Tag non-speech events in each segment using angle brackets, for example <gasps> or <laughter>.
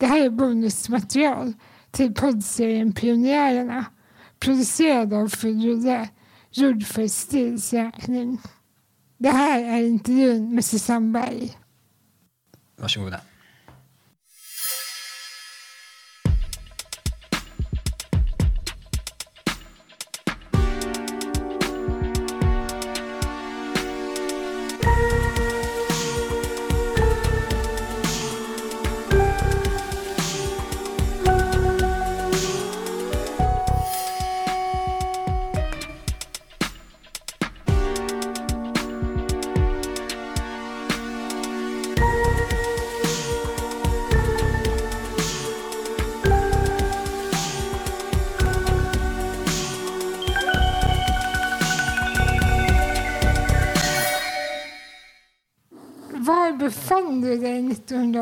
Det här är bonusmaterial till poddserien Pionjärerna producerad av Fridrulle, gjord för STILs räkning. Det här är intervjun med Susanne Berg. Varsågoda.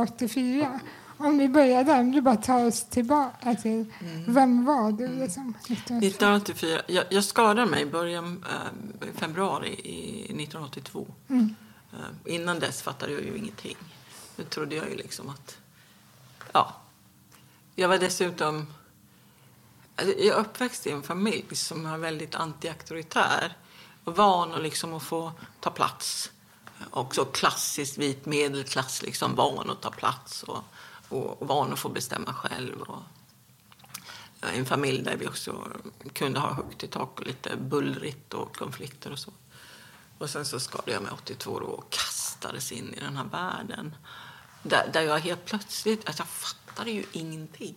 1984? Om vi börjar där, om du bara tar oss tillbaka till vem var du liksom, 1984? 1984. Jag, jag skadade mig i början eh, februari i 1982. Mm. Eh, innan dess fattade jag ju ingenting. Nu trodde jag ju liksom att... Ja. Jag var dessutom... alltså, Jag är uppväxt i en familj som är väldigt antiauktoritär och van att, liksom att få ta plats. Också klassiskt vit medelklass, liksom van att ta plats och, och, och van att få bestämma själv. Och, en familj där vi också kunde ha högt i tak och lite bullrigt och konflikter och så. Och sen så skadade jag mig 82 år och kastades in i den här världen. Där, där jag helt plötsligt, alltså jag fattade ju ingenting.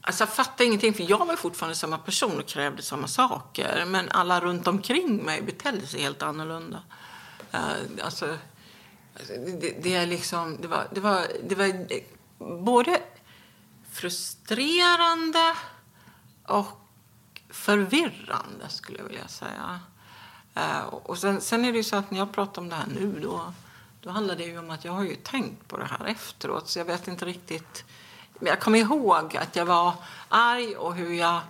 Alltså jag fattade ingenting, för jag var fortfarande samma person och krävde samma saker. Men alla runt omkring mig betedde sig helt annorlunda. Uh, alltså, alltså det, det, är liksom, det var, det var, det var både frustrerande och förvirrande, skulle jag vilja säga. Uh, och sen, sen är det ju så att när jag pratar om det här nu, då, då handlar det ju om att jag har ju tänkt på det här efteråt, så jag vet inte riktigt. Men jag kommer ihåg att jag var arg och hur jag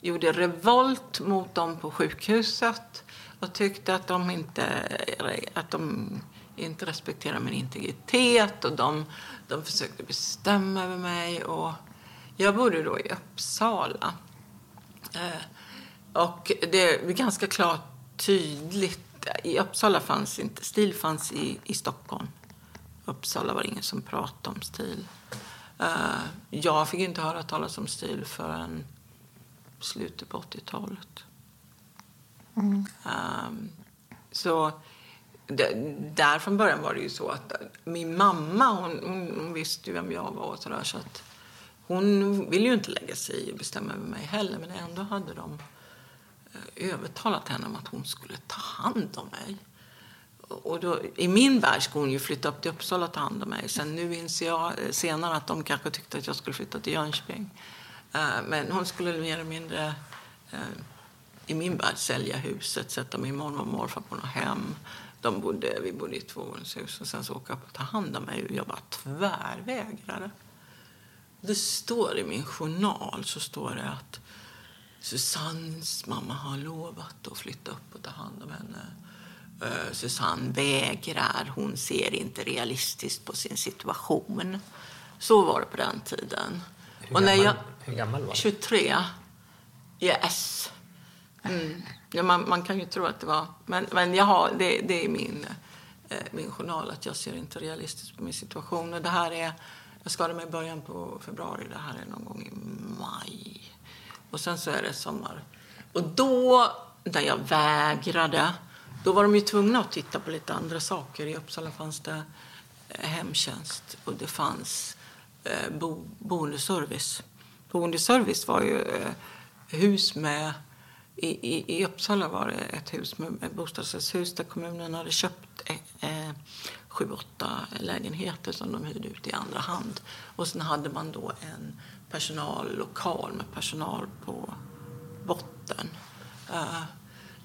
gjorde revolt mot dem på sjukhuset och tyckte att de inte, att de inte respekterade min integritet och de, de försökte bestämma över mig. Och jag bodde då i Uppsala. Eh, och det är ganska klart tydligt. I Uppsala fanns inte stil, fanns i, i Stockholm. Uppsala var ingen som pratade om stil. Eh, jag fick inte höra talas om stil förrän slutet på 80-talet. Mm. Um, så det, där från början var det ju så att min mamma hon, hon, hon visste ju vem jag var och sådär så att hon ville ju inte lägga sig i och bestämma över mig heller men ändå hade de eh, övertalat henne om att hon skulle ta hand om mig. Och då, I min värld skulle hon ju flytta upp till Uppsala och ta hand om mig. Sen nu inser jag eh, senare att de kanske tyckte att jag skulle flytta till Jönköping. Ehm, men hon skulle mer eller mindre ehm, i min värld sälja huset, sätta min mormor och morfar på något hem. De bodde, vi bodde i ett tvåvåningshus och sen så åka och ta hand om mig och jag bara tvärvägrade. Det står i min journal så står det att Susannes mamma har lovat att flytta upp och ta hand om henne. Uh, Susanne vägrar, hon ser inte realistiskt på sin situation. Så var det på den tiden. Hur, och när gammal, jag, hur gammal var du? 23. Yes. Mm. Ja, man, man kan ju tro att det var... Men, men jag har, det, det är min, eh, min journal, att jag ser inte realistiskt på min situation. Och det här är, jag skadade mig i början på februari. Det här är någon gång i maj. Och sen så är det sommar. Och då, när jag vägrade, då var de ju tvungna att titta på lite andra saker. I Uppsala fanns det eh, hemtjänst och det fanns eh, bo, boendeservice. Boendeservice var ju eh, hus med... I, i, I Uppsala var det ett hus med ett bostadsrättshus där kommunen hade köpt eh, eh, sju, åtta lägenheter som de hyrde ut i andra hand. Och sen hade man då en personallokal med personal på botten. Eh,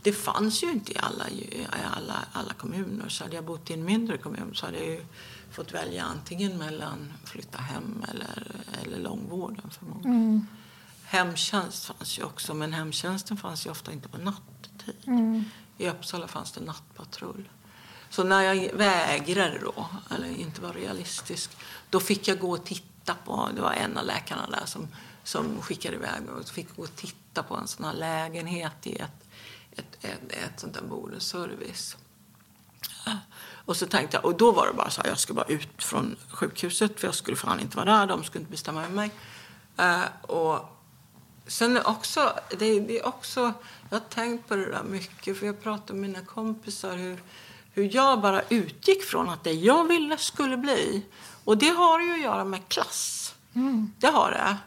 det fanns ju inte i alla, i alla, alla kommuner. Så hade jag bott i en mindre kommun så hade jag ju fått välja antingen mellan flytta hem eller, eller långvården förmodligen. Mm. Hemtjänst fanns ju också, men hemtjänsten fanns ju ofta inte på nattid. Mm. I Uppsala fanns det nattpatrull. Så när jag vägrade då, eller inte var realistisk, då fick jag gå och titta på. Det var en av läkarna där som, som skickade iväg mig och fick gå och titta på en sån här lägenhet i ett, ett, ett, ett sånt där boendeservice. Och så tänkte jag, och då var det bara så här, jag skulle bara ut från sjukhuset för jag skulle fan inte vara där, de skulle inte bestämma över mig. Uh, och sen också, det, det är också, jag har tänkt på det där mycket för jag pratar med mina kompisar hur, hur jag bara utgick från att det jag ville skulle bli. Och det har ju att göra med klass. Mm. Det har det.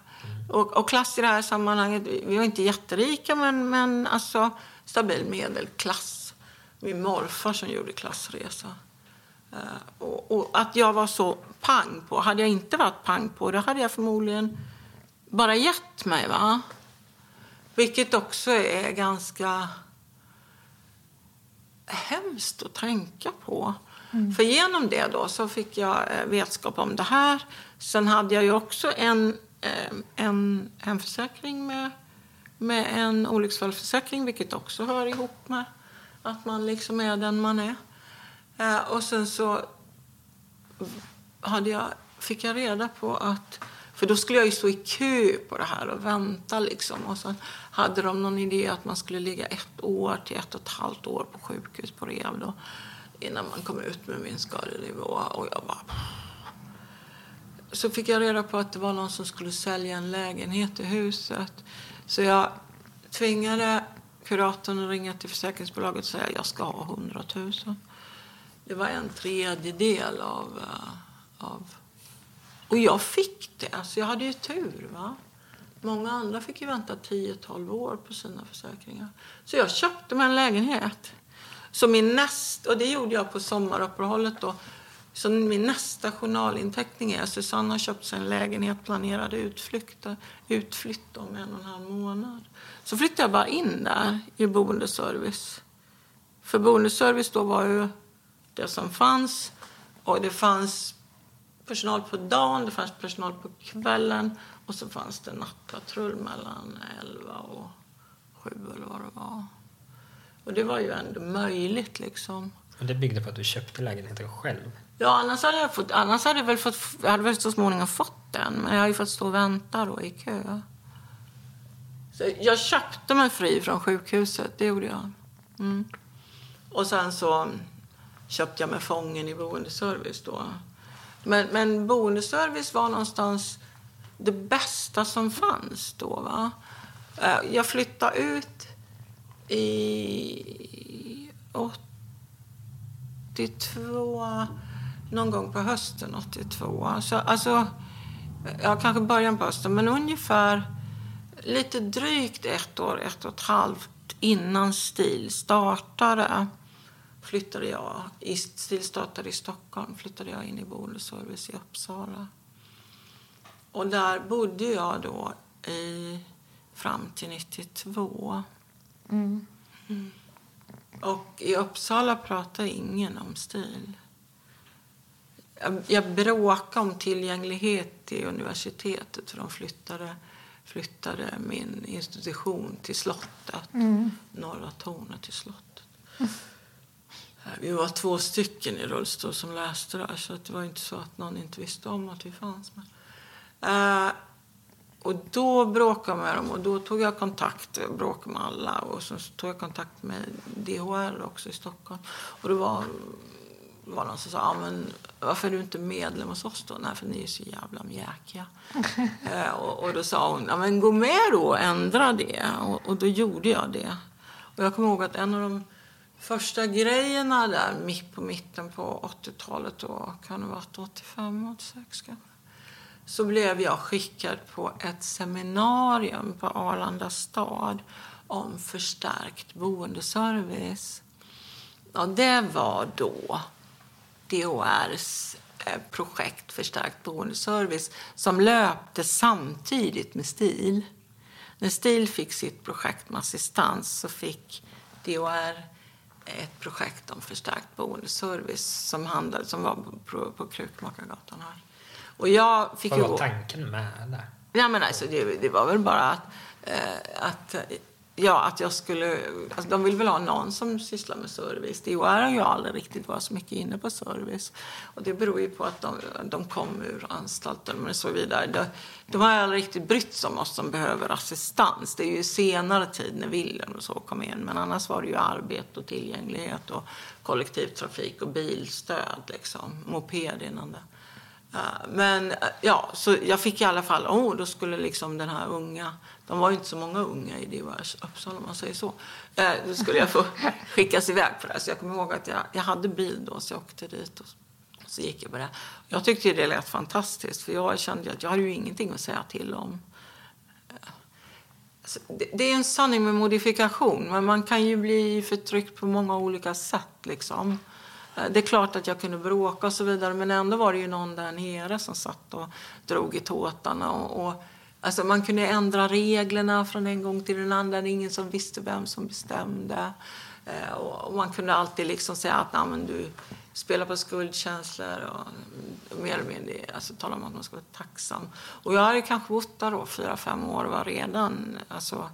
Och, och, klass i det här sammanhanget, vi var inte jätterika men, men alltså stabil medelklass. Min morfar som gjorde klassresa. Uh, och, och, att jag var så pang på. Hade jag inte varit pang på det hade jag förmodligen bara gett mig. va? Vilket också är ganska hemskt att tänka på. Mm. För genom det då så fick jag eh, vetskap om det här. Sen hade jag ju också en, eh, en hemförsäkring med, med en olycksfallsförsäkring, vilket också hör ihop med att man liksom är den man är. Eh, och sen så hade jag, fick jag reda på att för då skulle jag ju stå i kö på det här och vänta liksom. Och så hade de någon idé att man skulle ligga ett år till ett och ett halvt år på sjukhus på rehab då. Innan man kom ut med min skadenivå. Och jag bara... Så fick jag reda på att det var någon som skulle sälja en lägenhet i huset. Så jag tvingade kuratorn att ringa till försäkringsbolaget och säga att jag ska ha 100 000. Det var en tredjedel av, eh, av och jag fick det. Alltså jag hade ju tur. Va? Många andra fick ju vänta 10-12 år på sina försäkringar. Så jag köpte mig en lägenhet. Så min näst, och det gjorde jag på sommaruppehållet då. Så min nästa journalinteckning är att Susanne har köpt sig en lägenhet, planerade utflykt, utflytt om en och en halv månad. Så flyttade jag bara in där i boendeservice. För boendeservice då var ju det som fanns. Och det fanns personal på dagen, det fanns personal på kvällen och så fanns det nattpatrull mellan 11 och 7 eller vad det var. Och det var ju ändå möjligt liksom. Och det byggde på att du köpte lägenheten själv? Ja, annars hade jag, fått, annars hade jag väl fått, jag hade väl så småningom fått den. Men jag har ju fått stå och vänta då i kö. Så jag köpte mig fri från sjukhuset, det gjorde jag. Mm. Och sen så köpte jag mig fången i boendeservice då. Men, men boendeservice var någonstans det bästa som fanns då. Va? Eh, jag flyttade ut i 82, någon gång på hösten 82. Så, alltså, ja, kanske början på hösten, men ungefär lite drygt ett år, ett och ett halvt innan STIL startade flyttade jag, i stillstartade i Stockholm, flyttade jag in i boendeservice i Uppsala. Och där bodde jag då i, fram till 92. Mm. Mm. Och i Uppsala pratade ingen om stil. Jag, jag bråkade om tillgänglighet till universitetet för de flyttade, flyttade min institution till slottet, mm. Norra tornet till slottet. <laughs> Vi var två stycken i rullstol som läste där, så det var inte så att någon inte visste om att vi fanns. Men, uh, och då bråkade jag med dem och då tog jag kontakt, bråkade med alla och så tog jag kontakt med DHR också i Stockholm. Och det var, var någon som sa, ah, men varför är du inte medlem hos oss då? Nej, för ni är så jävla mjäkiga. uh, <laughs> och, och, då sa hon, ja men gå med då och ändra det. Och, och då gjorde jag det. Och jag kommer ihåg att en av de första grejerna där mitt på mitten på 80-talet då, kan det ha varit 85, 86 kanske. Så blev jag skickad på ett seminarium på Arlanda stad om förstärkt boendeservice. Och det var då DHRs eh, projekt Förstärkt boendeservice som löpte samtidigt med STIL. När STIL fick sitt projekt med assistans så fick DHR ett projekt om förstärkt boendeservice som, handlade, som var på, på Krukmakargatan här. Och jag fick Vad var tanken med det? Ja, men alltså, det, det var väl bara att, eh, att Ja, att jag skulle... Alltså de vill väl ha någon som sysslar med service. DHR har ju aldrig riktigt varit så mycket inne på service. Och det beror ju på att de, de kom ur anstalten och så vidare. De, de har aldrig riktigt brytt sig om oss som behöver assistans. Det är ju senare tid när Wilhelm och så kom in. Men annars var det ju arbete och tillgänglighet och kollektivtrafik och bilstöd liksom. Moped innan det. Eh, men eh, ja, så jag fick i alla fall, oh, då skulle liksom den här unga, de var ju inte så många unga i DHRs Uppsala om man säger så. Eh, då skulle jag få <laughs> skickas iväg på det. Så jag kommer ihåg att jag, jag hade bil då så jag åkte dit och så gick jag på det. Jag tyckte det lät fantastiskt för jag kände att jag hade ju ingenting att säga till om. Alltså, det, det, är en sanning med modifikation men man kan ju bli förtryckt på många olika sätt liksom. Eh, det är klart att jag kunde bråka och så vidare men ändå var det ju någon där nere som satt och drog i tåtarna. Och, och, alltså man kunde ändra reglerna från en gång till den andra. Det är ingen som visste vem som bestämde. Eh, och, man kunde alltid liksom säga att Nej, men du spelar på skuldkänslor och mer eller mindre alltså, tala om att man ska vara tacksam. Och jag hade kanske bott där då fyra, fem år och var redan alltså,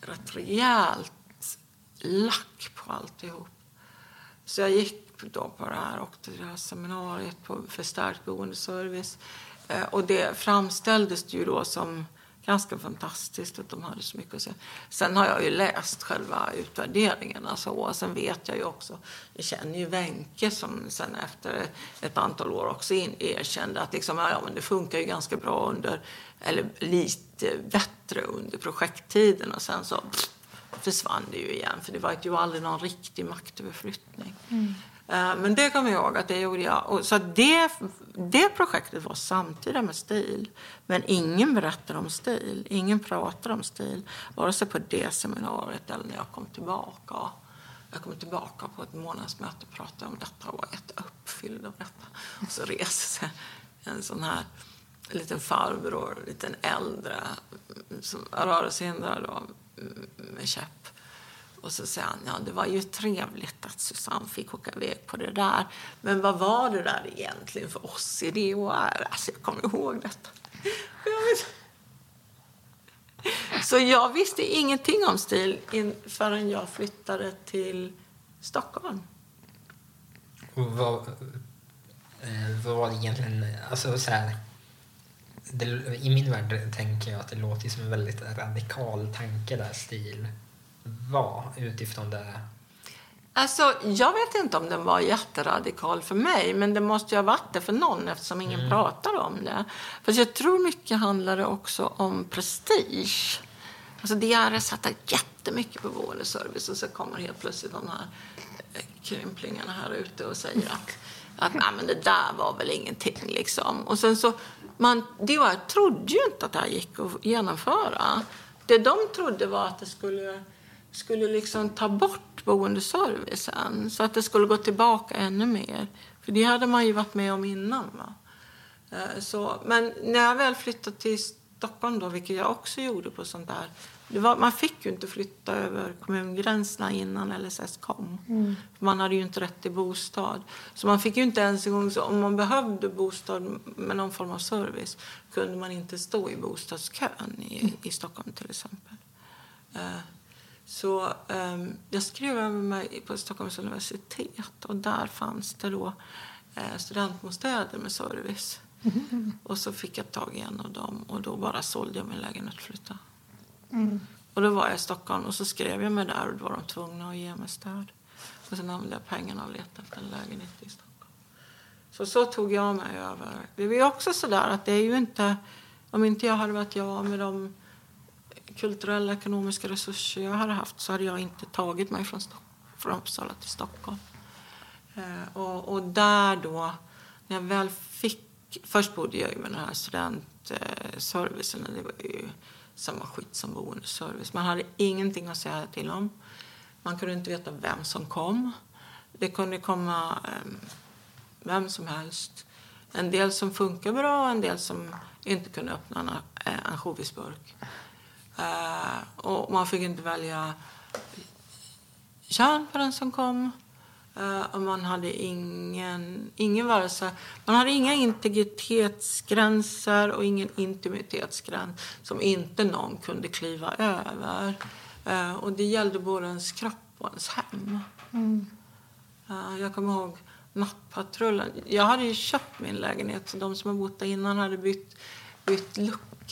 rätt rejält lack på alltihop. Så jag gick då på det här, åkte till det här seminariet på förstärkt boendeservice. Eh, och det framställdes ju då som ganska fantastiskt att de hade så mycket att säga. Sen har jag ju läst själva utvärderingarna alltså, och sen vet jag ju också, jag känner ju Wenche som sen efter ett antal år också in, erkände att liksom, ja, men det funkar ju ganska bra under, eller lite bättre under projekttiden och sen så pff, försvann det ju igen för det var ju aldrig någon riktig maktöverflyttning. Mm. Eh, men det kommer jag ihåg att det gjorde jag. Och så det, det projektet var samtida med stil. Men ingen berättade om stil. Ingen pratade om stil. Vare sig på det seminariet eller när jag kom tillbaka. Jag kom tillbaka på ett månadsmöte och pratade om detta och var jätteuppfylld av detta. Och så reser sig en sån här liten farbror, liten äldre, som rörelsehindrad mm, mm, med käpp och så säger han, ja det var ju trevligt att Susanne fick åka iväg på det där. Men vad var det där egentligen för oss i DHR? Alltså jag kommer ihåg detta. <laughs> Så jag visste ingenting om stil förrän jag flyttade till Stockholm. Och vad, eh, vad var det egentligen, alltså så här, det, I min värld tänker jag att det låter som en väldigt radikal tanke där, stil var utifrån det? Alltså, jag vet inte om den var jätteradikal för mig, men det måste ju ha varit det för någon eftersom ingen mm. pratar om det. För jag tror mycket handlade också om prestige. Alltså DRS satte jättemycket på boendeservice och så kommer helt plötsligt de här eh, krymplingarna här ute och säger att, att Nej, men det där var väl ingenting liksom. Och sen så, man, DHR trodde ju inte att det här gick att genomföra. Det de trodde var att det skulle skulle liksom ta bort boendeservicen så att det skulle gå tillbaka ännu mer. För det hade man ju varit med om innan. Va? Eh, så, men när jag väl flyttade till Stockholm, då, vilket jag också gjorde på sånt där var, man fick ju inte flytta över kommungränserna innan LSS kom. Mm. Man hade ju inte rätt till bostad. Så man fick ju inte ens en gång, så om man behövde bostad med någon form av service kunde man inte stå i bostadskön i, i Stockholm till exempel. Uh, så um, jag skrev över mig på Stockholms universitet och där fanns det då eh, studentbostäder med service. Mm. Och så fick jag tag i en av dem och då bara sålde jag min lägenhet och flyttade. Mm. Och då var jag i Stockholm och så skrev jag mig där och då var de tvungna att ge mig stöd. Och sen använde jag pengarna och letade efter en lägenhet i Stockholm. Så så tog jag mig över. Det är också sådär att det är ju inte, om inte jag hade varit jag med de kulturella ekonomiska resurser jag hade haft så hade jag inte tagit mig från, från Uppsala till Stockholm. Eh, och, och, där då, när jag väl fick... Först bodde jag ju med den här studentservicen. Eh, det var ju samma skit som boendeservice. Man hade ingenting att säga till om. Man kunde inte veta vem som kom. Det kunde komma eh, vem som helst. En del som funkar bra en del som inte kunde öppna en eh, ansjovisburk. Uh, och man fick inte välja kön på den som kom. Uh, och man hade ingen, ingen vare man hade inga integritetsgränser och ingen intimitetsgräns som inte någon kunde kliva över. Eh, och det gällde både ens kropp och ens hem. Eh, jag kommer ihåg nattpatrullen. Jag hade ju köpt min lägenhet så de som har bott där innan hade bytt, bytt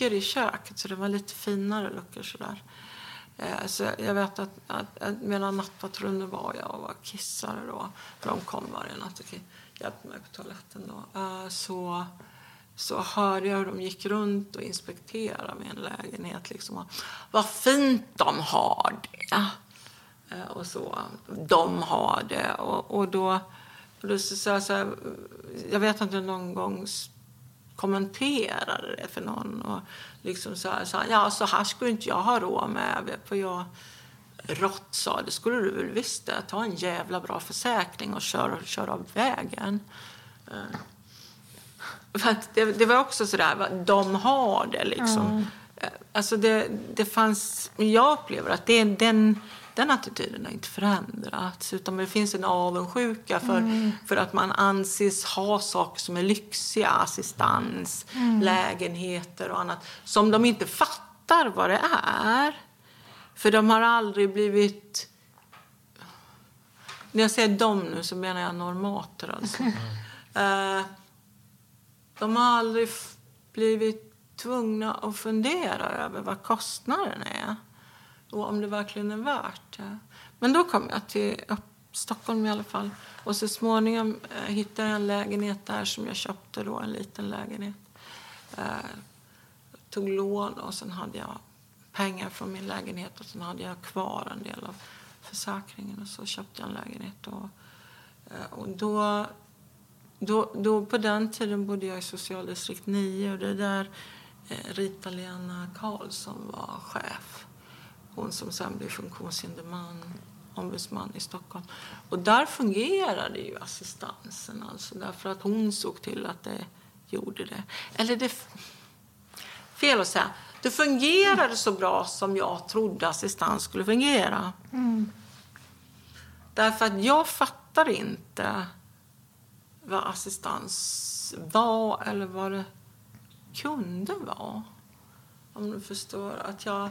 luckor i köket så det var lite finare luckor sådär. Eh, Så jag vet att, att, att medan nattpatrullen var jag och var kissare då, för de kom varje natt och hjälpte mig på toaletten då, eh, så, så hörde jag hur de gick runt och inspekterade min lägenhet. Liksom. Och, Vad fint de har det! Eh, Och så, de har det. Och, och då, och då så så, jag så jag vet inte någon gång kommenterade det för någon. Och liksom så så här, ja så här skulle inte jag ha råd med. För jag rått sa, det skulle du väl visst det. Ta en jävla bra försäkring och kör, kör av vägen. Eh, det, det var också sådär, va, de har det liksom. Eh, Alltså det, det fanns, jag upplever att det, den, den attityden har inte förändrats. Utan det finns en avundsjuka för, för att man anses ha saker som är lyxiga. Assistans, lägenheter och annat. Som de inte fattar vad det är. För de har aldrig blivit... När jag säger de nu så menar jag normater alltså. Eh, de har aldrig blivit tvungna att fundera över vad kostnaden är och om det verkligen är värt det. Men då kom jag till Stockholm i alla fall och så småningom eh, hittade jag en lägenhet där som jag köpte då, en liten lägenhet. Eh, tog lån och sen hade jag pengar från min lägenhet och sen hade jag kvar en del av försäkringen och så köpte jag en lägenhet. Och, eh, och då, då, då på den tiden bodde jag i socialdistrikt 9 och det är där eh, Rita-Lena Karlsson var chef. Hon som sen blev funktionshinderman, ombudsman i Stockholm. Och där fungerade ju assistansen alltså därför att hon såg till att det gjorde det. Eller det fel att säga. Det fungerade så bra som jag trodde assistans skulle fungera. Därför att jag fattar inte vad assistans var eller vad det kunde vara. Om du förstår att jag...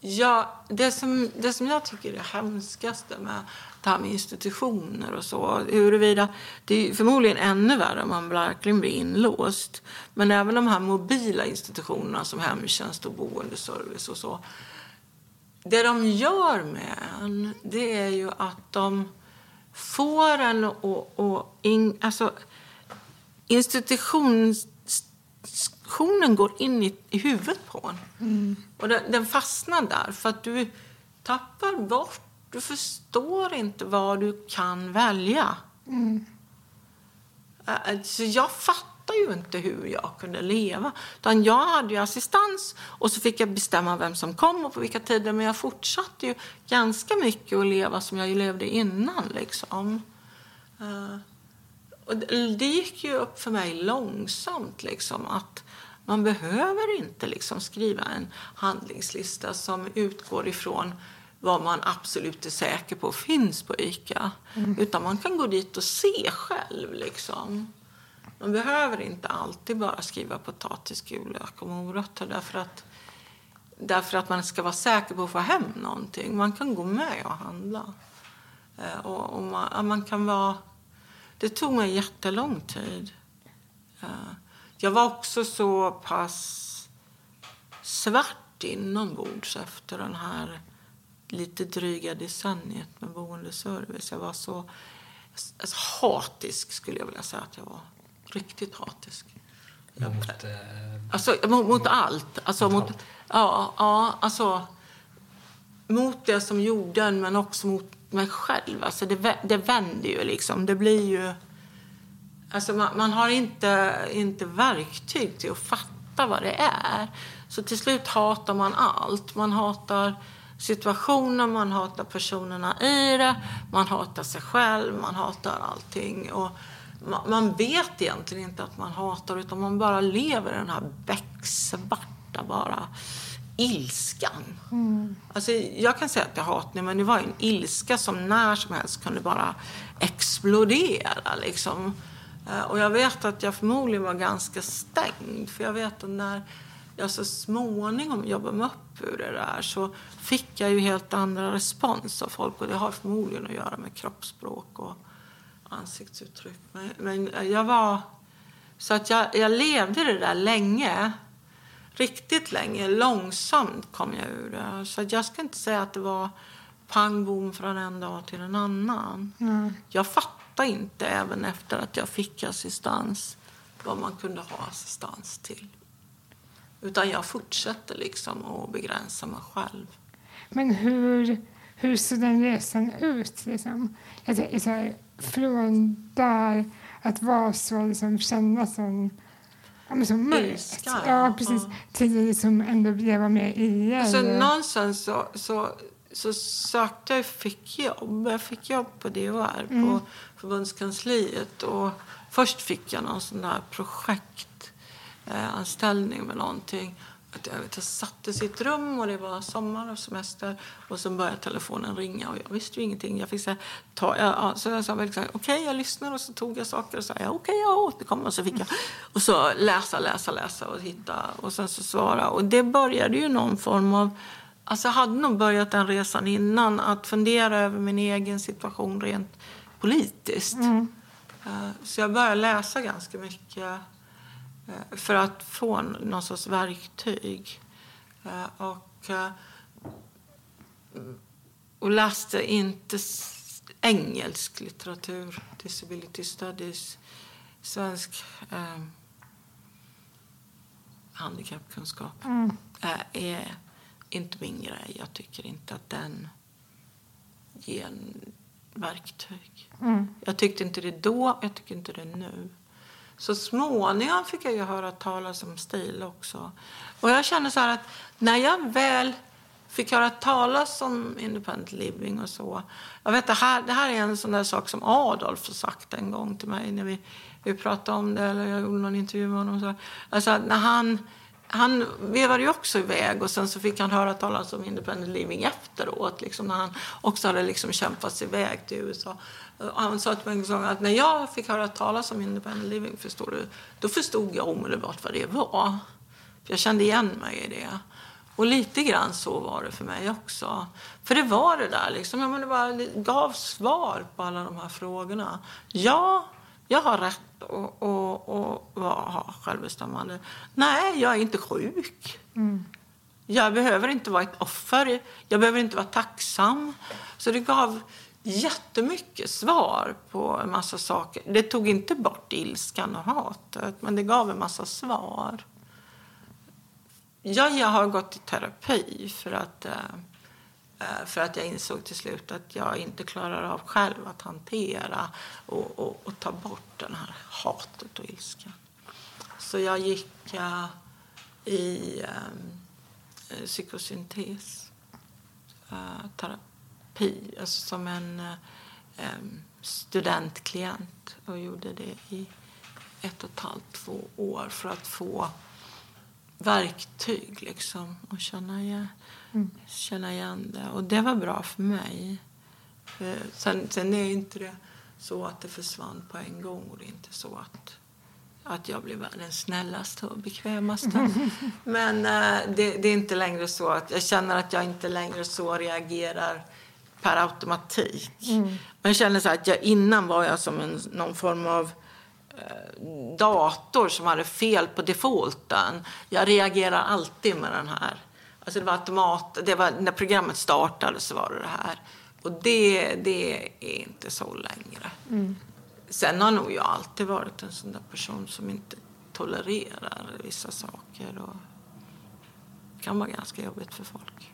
Ja, det, som, det som jag tycker är det hemskaste med det här med institutioner och så, huruvida, det är förmodligen ännu värre om man verkligen blir inlåst. Men även de här mobila institutionerna som hemtjänst och boendeservice och så. Det de gör med en, det är ju att de får en och, och in, alltså institutionen går in i, i huvudet på en. Och den, den fastnar där för att du tappar bort, du förstår inte vad du kan välja. Eh, Så jag fattar ju inte hur jag kunde leva. Utan jag hade ju assistans och så fick jag bestämma vem som kom och på vilka tider. Men jag fortsatte ju ganska mycket att leva som jag levde innan. Liksom. Och det gick ju upp för mig långsamt liksom, att man behöver inte liksom, skriva en handlingslista som utgår ifrån vad man absolut är säker på finns på ICA. Utan man kan gå dit och se själv. Liksom. Man behöver inte alltid bara skriva potatis, gul lök och morötter därför att, därför att man ska vara säker på att få hem någonting. Man kan gå med och handla. Eh, och, och man, man kan vara... Det tog mig jättelång tid. Jag var också så pass svart inombords efter den här lite dryga decenniet med boendeservice. Jag var så alltså, hatisk, skulle jag vilja säga att jag var. Riktigt hatisk. Mot, eh, Alltså mot, mot allt. Alltså, Mot mot, allt. Ja, ja, alltså mot det som gjorde en, men också mot mig själv. Alltså det, det vänder ju liksom. Det blir ju... Alltså man, man har inte, inte verktyg till att fatta vad det är. Så till slut hatar man allt. Man hatar situationen, man hatar personerna i det, man hatar sig själv, man hatar allting. Och man, man vet egentligen inte att man hatar utan man bara lever i den här becksvarta bara ilskan. Alltså, jag kan säga att jag hatar men det var en ilska som när som helst kunde bara explodera. Liksom. Eh, Och jag vet att jag förmodligen var ganska stängd. För jag vet att när, jag så småningom jobbade mig upp ur det där så fick jag ju helt andra respons av folk och det har förmodligen att göra med kroppsspråk och ansiktsuttryck. Men, men jag var... Så att jag, jag levde det där länge. Riktigt länge. Långsamt kom jag ur det. Så jag ska inte säga att det var pang bom från en dag till en annan. Mm. Jag fattade inte, även efter att jag fick assistans, vad man kunde ha assistans till. Utan jag fortsatte liksom att begränsa mig själv. Men hur, hur såg den resan ut? Liksom? Jag tänker så här, från där att vara så, liksom, känna sån ja, men så mörkt. Ja, precis. ja. Till att liksom ändå leva med i er. Alltså, någonstans så, så, så sökte jag fick jobb. Jag fick jobb på DHR, på förbundskansliet. Och först fick jag någon sån där projektanställning med någonting. Jag, vet, jag satt i sitt rum och det var sommar och semester. Och så började telefonen ringa och jag visste ju ingenting. Jag fick säga, ta, ja, så jag sa liksom, okej jag lyssnar och så tog jag saker och sa ja, okej jag återkommer. Och så fick jag och så läsa, läsa, läsa och hitta och sen så svara. Och det började ju någon form av Alltså jag hade nog börjat den resan innan, att fundera över min egen situation rent politiskt. Eh, Så jag började läsa ganska mycket eh, för att få någon sorts verktyg. Eh, Och, och läste inte engelsk litteratur, disability studies, svensk eh, handikappkunskap Mm. är inte min grej. Jag tycker inte att den ger en verktyg. Mm. Jag tyckte inte det då, jag tycker inte det nu. Så småningom fick jag ju höra talas om stil också. Och jag känner så här att när jag väl fick höra talas om independent living och så. Jag vet det här, det här är en sån där sak som Adolf har sagt en gång till mig när vi, vi pratade om det eller jag gjorde någon intervju med honom. Så. Alltså när han, han vevade ju också iväg och sen så fick han höra talas om independent living efteråt. Liksom när han också hade liksom kämpat sig iväg till USA. Och han sa till mig en gång att när jag fick höra talas om independent living, förstår du, då förstod jag omedelbart vad det var. För jag kände igen mig i det. Och lite grann så var det för mig också. För det var det där liksom, jag menar, bara det gav svar på alla de här frågorna. Ja, jag har rätt att ha självbestämmande. Nej, jag är inte sjuk. Jag behöver inte vara ett offer. Jag behöver inte vara tacksam. Så det gav jättemycket svar på en massa saker. Det tog inte bort ilskan och hatet, men det gav en massa svar. Ja, jag har gått i terapi för att, eh, Eh, för att jag insåg till slut att jag inte klarar av själv att hantera och, och, och ta bort den här hatet och ilskan. Så jag gick uh, i um, psykosyntes, uh, terapi, alltså som en uh, um, studentklient och gjorde det i ett och ett halvt, två år för att få verktyg liksom och känna igen, känna igen det. Och det var bra för mig. Eh, Sen, sen är inte det så att det försvann på en gång och det är inte så att, att jag blev den snällaste och bekvämaste. <laughs> Men eh, det, det är inte längre så att jag känner att jag inte längre så reagerar per automatik. Men jag känner så att jag, innan var jag som en, någon form av eh, dator som hade fel på defaulten. Jag reagerar alltid med den här. Alltså det var automat, det var, när programmet startade så var det det här. Och det, det är inte så längre. Sen har nog jag alltid varit en sån där person som inte tolererar vissa saker. Och det kan vara ganska jobbigt för folk.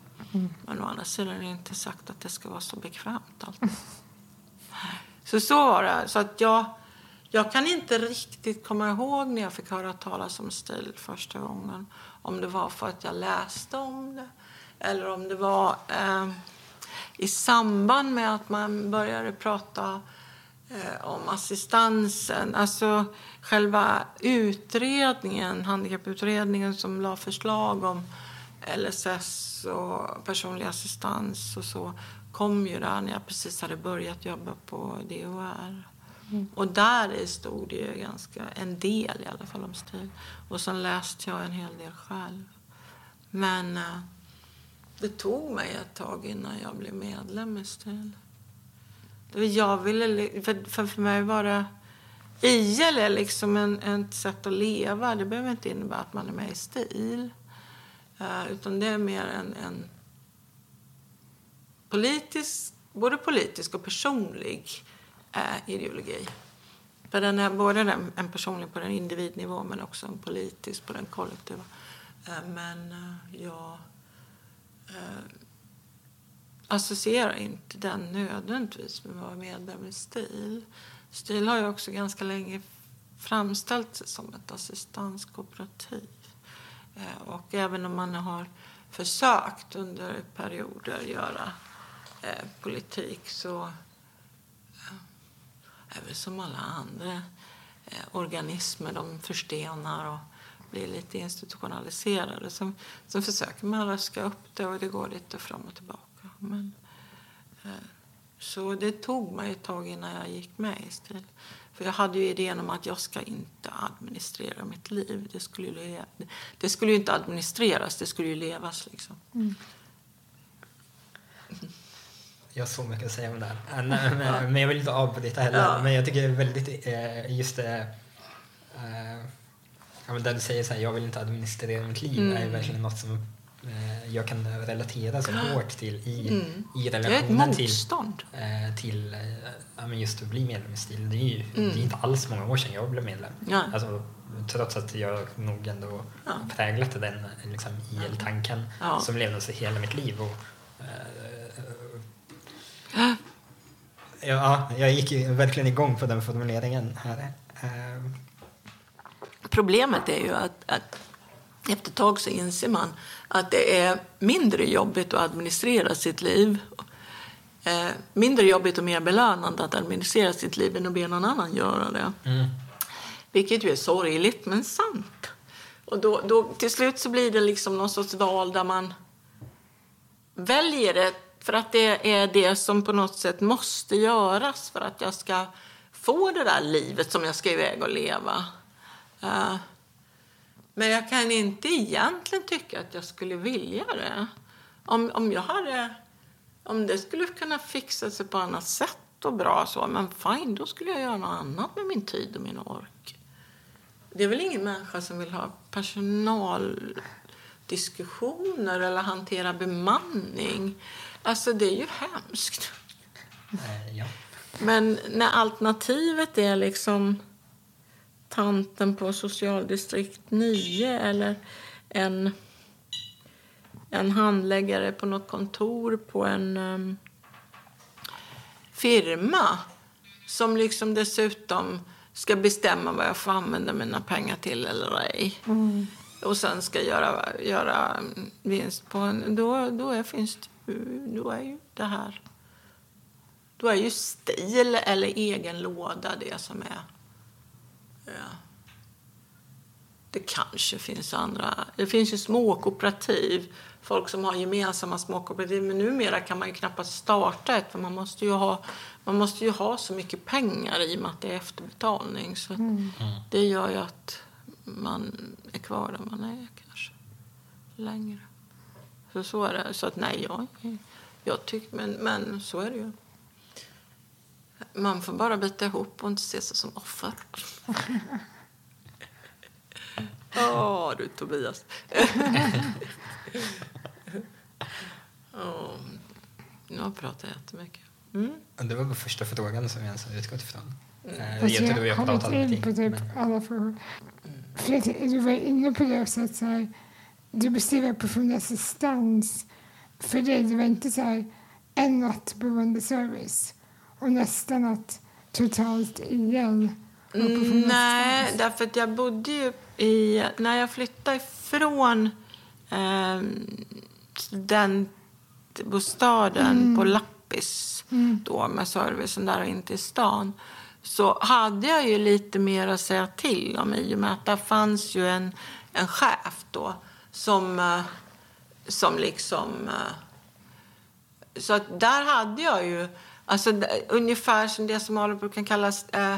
Men å andra sidan är det inte sagt att det ska vara så bekvämt alltid. <laughs> Så så var det. Så att jag, jag kan inte riktigt komma ihåg när jag fick höra talas om stil första gången. Om det var för att jag läste om det eller om det var eh, i samband med att man började prata eh, om assistansen. Alltså själva utredningen, handikapputredningen som la förslag om LSS och personlig assistans och så kom ju där när jag precis hade börjat jobba på DHR. Mm. Och där stod det ju ganska, en del i alla fall om stil. Och sen läste jag en hel del själv. Men eh, det tog mig ett tag innan jag blev medlem i STIL. Jag ville, för, för mig var det... IL är liksom en, ett sätt att leva. Det behöver inte innebära att man är med i STIL. Uh, utan det är mer en, en politisk, både politisk och personlig är ideologi. För den är både en, en personlig på den individnivå men också en politisk på den kollektiva. Eh, men eh, jag eh, associerar inte den nödvändigtvis med att vara medlem i STIL. STIL har ju också ganska länge framställt sig som ett assistanskooperativ. Eh, och även om man har försökt under perioder göra eh, politik så är väl som alla andra eh, organismer. De förstenar och blir lite institutionaliserade. Sen, sen försöker man röska upp det och det går lite fram och tillbaka. Men, eh, så det tog mig ett tag innan jag gick med i STIL. För jag hade ju idén om att jag ska inte administrera mitt liv. Det skulle ju, det skulle ju inte administreras, det skulle ju levas liksom. Mm. Jag har så mycket att säga om det här. <laughs> Men, men jag vill inte avbryta heller. Ja. Men jag tycker väldigt, eh, just det eh, men där du säger så här, jag vill inte administrera mitt liv mm. är verkligen något som eh, jag kan relatera så hårt till i, mm. i relationen till, eh, till ja, men just att bli medlem i STIL. Det är ju mm. det är inte alls många år sedan jag blev medlem. Ja. Alltså, trots att jag nog ändå ja. präglat den liksom, IL-tanken ja. som levde i hela mitt liv. Och, ja, jag gick verkligen igång på den formuleringen här. Eh, Problemet är ju att, att efter ett tag så inser man att det är mindre jobbigt att administrera sitt liv. Eh, mindre jobbigt och mer belönande att administrera sitt liv än att be någon annan göra det. Mm. Vilket ju är sorgligt, men sant. Och då, då, till slut så blir det liksom någon sorts val där man väljer det för att det är det som på något sätt måste göras för att jag ska få det där livet som jag ska iväg och leva. Uh, men jag kan inte egentligen tycka att jag skulle vilja det. Om, om jag hade... Om det skulle kunna fixa sig på annat sätt och bra så, men fine, då skulle jag göra något annat med min tid och min ork. Det är väl ingen människa som vill ha personaldiskussioner eller hantera bemanning. Alltså, det är ju hemskt. Äh, ja. Men när alternativet är liksom tanten på socialdistrikt 9 eller en, en handläggare på något kontor på en um, firma som liksom dessutom ska bestämma vad jag får använda mina pengar till eller ej. Mm. Och sen ska göra, göra vinst på en... Då, då, är, finns det, då är ju det här... Då är ju stil eller egen låda det som är Ja. Det kanske finns andra. Det finns ju småkooperativ. Folk som har gemensamma småkooperativ. Men numera kan man ju knappast starta ett. För man måste ju ha, man måste ju ha så mycket pengar i och med att det är efterbetalning. Så mm. Det gör ju att man är kvar där man är kanske längre. Så, så är det. Så att nej, jag, jag tycker, men, men så är det ju. Man får bara bita ihop och inte se sig som offer. <laughs> Åh, oh, du Tobias. <laughs> oh, nu har jag pratat jättemycket. Mm. Det var första frågan som vi ens har utgått ifrån. Mm. Jag, jag, jag, jag har pratat in på typ men... alla frågor. Mm. du var inne på det också, att så här, du beskriver personlig assistans. För dig, det var inte så här en nattboende service och nästan att totalt igen mm, Nej, därför att jag bodde ju i... När jag flyttade ifrån eh, studentbostaden mm. på Lappis mm. då med servicen där och in till stan så hade jag ju lite mer att säga till om i och med att där fanns ju en, en chef då som, eh, som liksom... Eh, så att där hade jag ju Alltså, ungefär som det som man brukar kallas eh,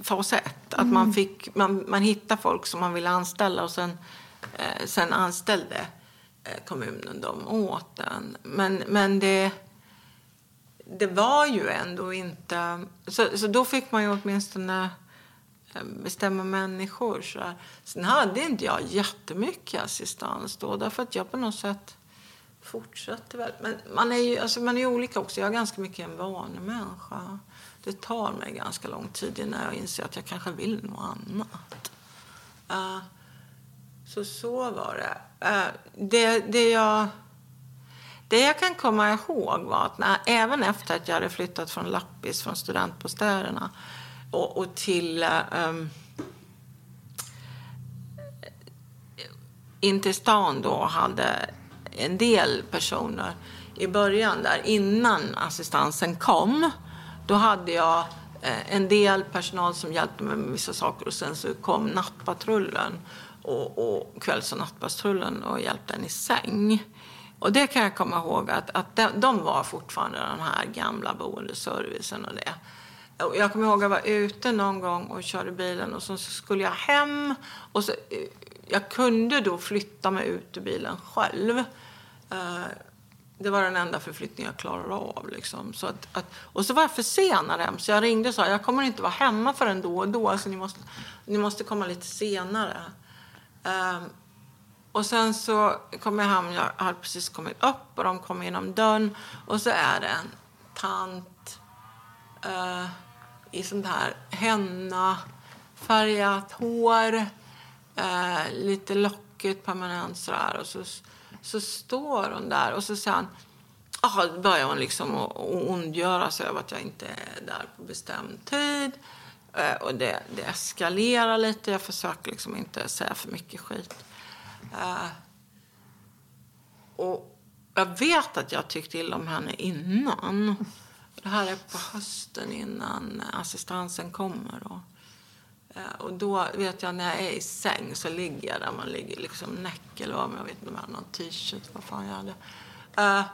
fas 1. Att man, fick, man, man hittar folk som man ville anställa och sen, eh, sen anställde eh, kommunen dem åt den. Men, men det, det var ju ändå inte... Så, så då fick man ju åtminstone bestämma människor. Så här. Sen hade inte jag jättemycket assistans då, därför att jag på något sätt fortsatte väl. Men man är ju alltså man är olika också. Jag är ganska mycket en vanemänniska. Det tar mig ganska lång tid innan jag inser att jag kanske vill något annat. Uh, så så var det. Uh, det, det jag... Det jag kan komma ihåg var att när, även efter att jag hade flyttat från Lappis, från studentbostäderna och, och till ehm, um, in till stan då hade en del personer i början där innan assistansen kom. Då hade jag eh, en del personal som hjälpte mig med vissa saker och sen så kom nattpatrullen och, och kvälls och nattpatrullen och hjälpte en i säng. Och det kan jag komma ihåg att, att de, de var fortfarande den här gamla boendeservicen och det. Jag kommer ihåg att jag var ute någon gång och körde bilen och så skulle jag hem. Och så, eh, jag kunde då flytta mig ut ur bilen själv. Eh, det var den enda förflyttning jag klarade av. Liksom. Så att, att, och så var jag försenad hem, så jag ringde och sa jag kommer inte vara hemma förrän då och då, så ni måste, ni måste komma lite senare. Um, och sen så kom jag hem, jag hade precis kommit upp och de kom genom dörren och så är det en tant uh, i sånt här henna, färgat hår, eh, lite lockigt permanent sådär. Och så, så står hon där och så säger ah, börjar hon liksom ondgöra sig över att jag inte är där på bestämd tid. Eh, och det, det eskalerar lite. Jag försöker liksom inte säga för mycket skit. Eh, och jag vet att jag tyckte illa om henne innan. Det här är på hösten innan assistansen kommer. Och, eh, Och då vet jag när jag är i säng så ligger jag där man ligger liksom näck eller vad, jag vet inte om jag hade någon t-shirt, vad fan jag hade. Eh,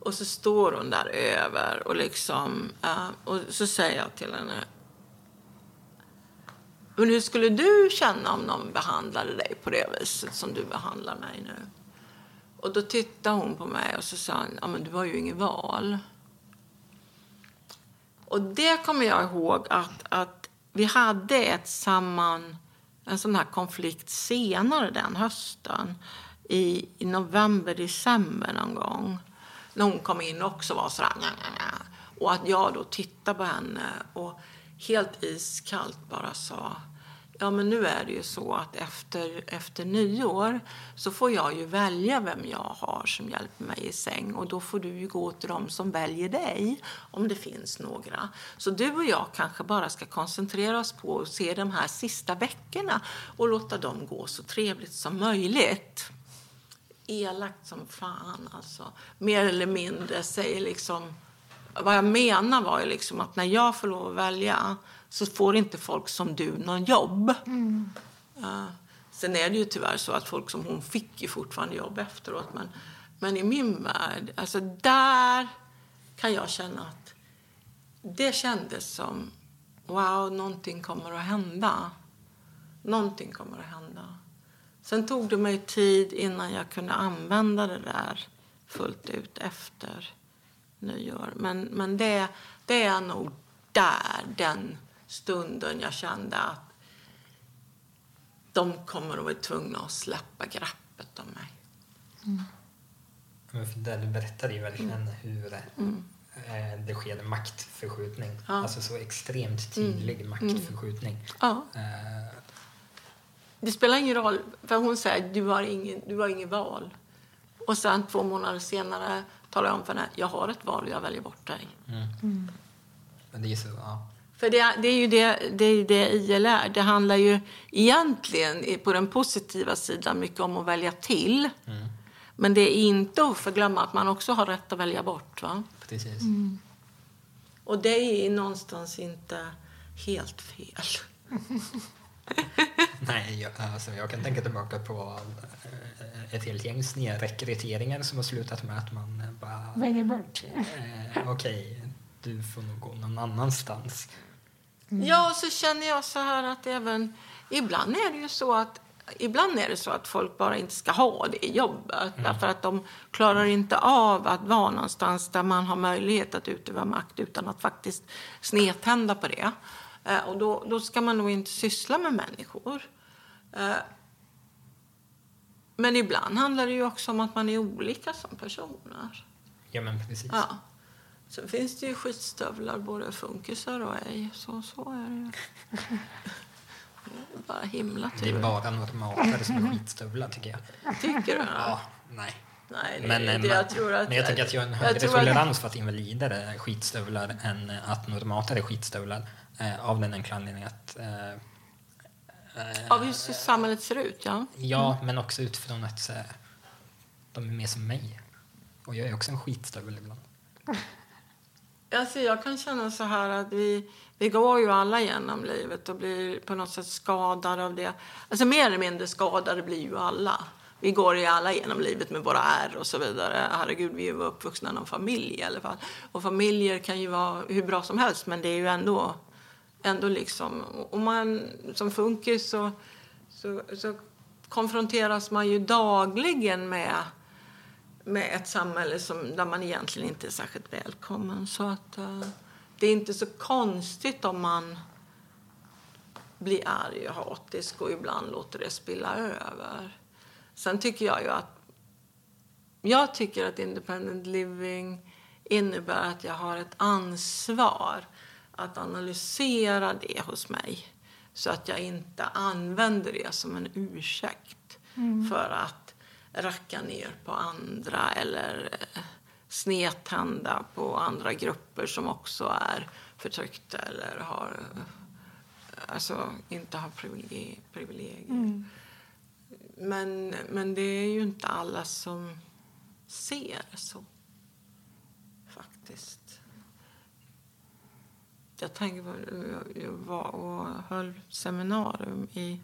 och så står hon där över och liksom, eh, och så säger jag till henne, men hur skulle du känna om någon behandlade dig på det viset som du behandlar mig nu? Och då tittade hon på mig och så sa hon, ja men du har ju inget val. Och det kommer jag ihåg att, att vi hade ett samman, en sån här konflikt senare den hösten. I, i november, december någon gång. När hon kom in och också var sådär nja, nja, nja. Och att jag då tittade på henne och helt iskallt bara sa Ja, men nu är det ju så att efter, efter nyår så får jag ju välja vem jag har som hjälper mig i säng. Och då får du ju gå till dem som väljer dig, om det finns några. Så du och jag kanske bara ska koncentrera oss på att se de här sista veckorna och låta dem gå så trevligt som möjligt. Elakt som fan, alltså. Mer eller mindre säger liksom... Vad jag menar var ju liksom att när jag får lov att välja så får inte folk som du någon jobb. Ja. sen är det ju tyvärr så att folk som hon fick ju fortfarande jobb efteråt. Men, men i min värld, alltså där kan jag känna att det kändes som wow, någonting kommer att hända. Någonting kommer att hända. Sen tog det mig tid innan jag kunde använda det där fullt ut efter nyår. Men, men det, det är nog där, den stunden jag kände att de kommer att vara tvungna att släppa greppet om mig. Men för det du berättade ju verkligen hur eh, det sker en maktförskjutning. Mm. Ja. Mm. Alltså så extremt tydlig maktförskjutning. Ja. Eh, Det spelar ingen roll, för hon säger du har ingen, du har ingen val. Och sen två månader senare talar jag om för henne, jag har ett val och jag väljer bort dig. men det är så, ja. För det, det är ju det, det, är det IL är. Det handlar ju egentligen på den positiva sidan mycket om att välja till. Men det är inte att förglömma att man också har rätt att välja bort. Va? Precis. Och det är någonstans inte helt fel. <laughs> Nej, jag, alltså, jag kan tänka tillbaka på eh, ett helt gäng snedrekryteringar som har slutat med att man eh, bara... Väljer bort. Eh, Okej, du får nog gå någon annanstans. Ja, och så känner jag så här att även... Ibland är det ju så att Ibland är det så att folk bara inte ska ha det jobbet mm. därför att de klarar inte av att vara någonstans där man har möjlighet att utöva makt utan att faktiskt snedtända på det. Eh, och då, då ska man nog inte syssla med människor. Eh, men ibland handlar det ju också om att man är olika som personer. Ja, men precis. Ja. Sen finns det ju skitstövlar, både funkisar och ej. Så, så är det ju. bara himla tur. Det är bara normalare som är skitstövlar, tycker jag. Tycker du? Ja, nej. Nej, det, men, det, jag tror att, men jag tänker att jag har en högre tolerans att... för att invalider är skitstövlar än att normater är skitstövlar. Eh, av den enkla anledningen att... Eh, eh, av just hur samhället ser ut, ja. Ja, mm. men också utifrån att så, de är mer som mig. Och jag är också en skitstövel ibland. Alltså, jag kan känna så här att vi, vi går ju alla genom livet och blir på något sätt skadade av det. Alltså mer eller mindre skadade blir ju alla. Vi går ju alla genom livet med våra ärr och så vidare. Herregud, vi är ju uppvuxna i någon familj i alla fall. Och familjer kan ju vara hur bra som helst, men det är ju ändå, ändå liksom... Om man som funkis så, så, så konfronteras man ju dagligen med med ett samhälle som, där man egentligen inte är särskilt välkommen. Så att, uh, det är inte så konstigt om man blir arg och hatisk och ibland låter det spilla över. Sen tycker jag ju att jag tycker att independent living innebär att jag har ett ansvar att analysera det hos mig så att jag inte använder det som en ursäkt mm. för att racka ner på andra eller eh, snedtända på andra grupper som också är förtryckta eller har, eh, alltså, inte har privilegier. Mm. Men, men det är ju inte alla som ser så, faktiskt. Jag tänker på, jag var och höll seminarium i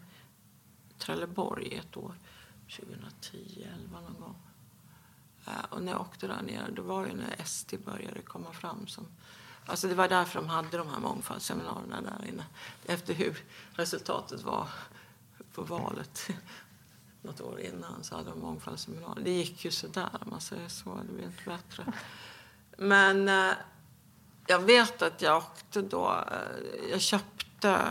Trelleborg ett år 2010, 11 någon gång. Eh, och när jag åkte där nere, det var ju när SD började komma fram som Alltså det var därför de hade de här mångfaldsseminarierna där inne. Efter hur resultatet var på valet <laughs> något år innan så hade de mångfaldsseminarier. Det gick ju sådär om man säger så. Det blev inte bättre. Men eh, jag vet att jag åkte då. Eh, jag köpte,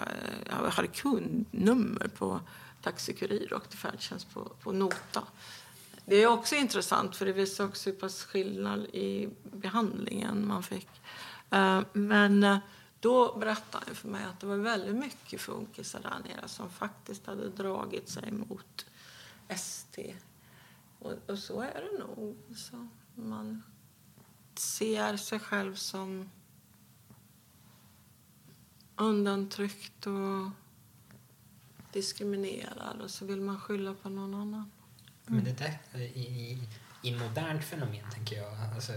jag hade kundnummer på Taxi Kurir och till färdtjänst på, på nota. Det är också intressant för det visar också hur pass skillnad i behandlingen man fick. Eh, men eh, då berättade han för mig att det var väldigt mycket funkisar där nere som faktiskt hade dragit sig mot ST. Och, och så är det nog. Så man ser sig själv som undantryckt och diskriminerad och så vill man skylla på någon annan. Men det där i, i, i modernt fenomen, tänker jag. Alltså,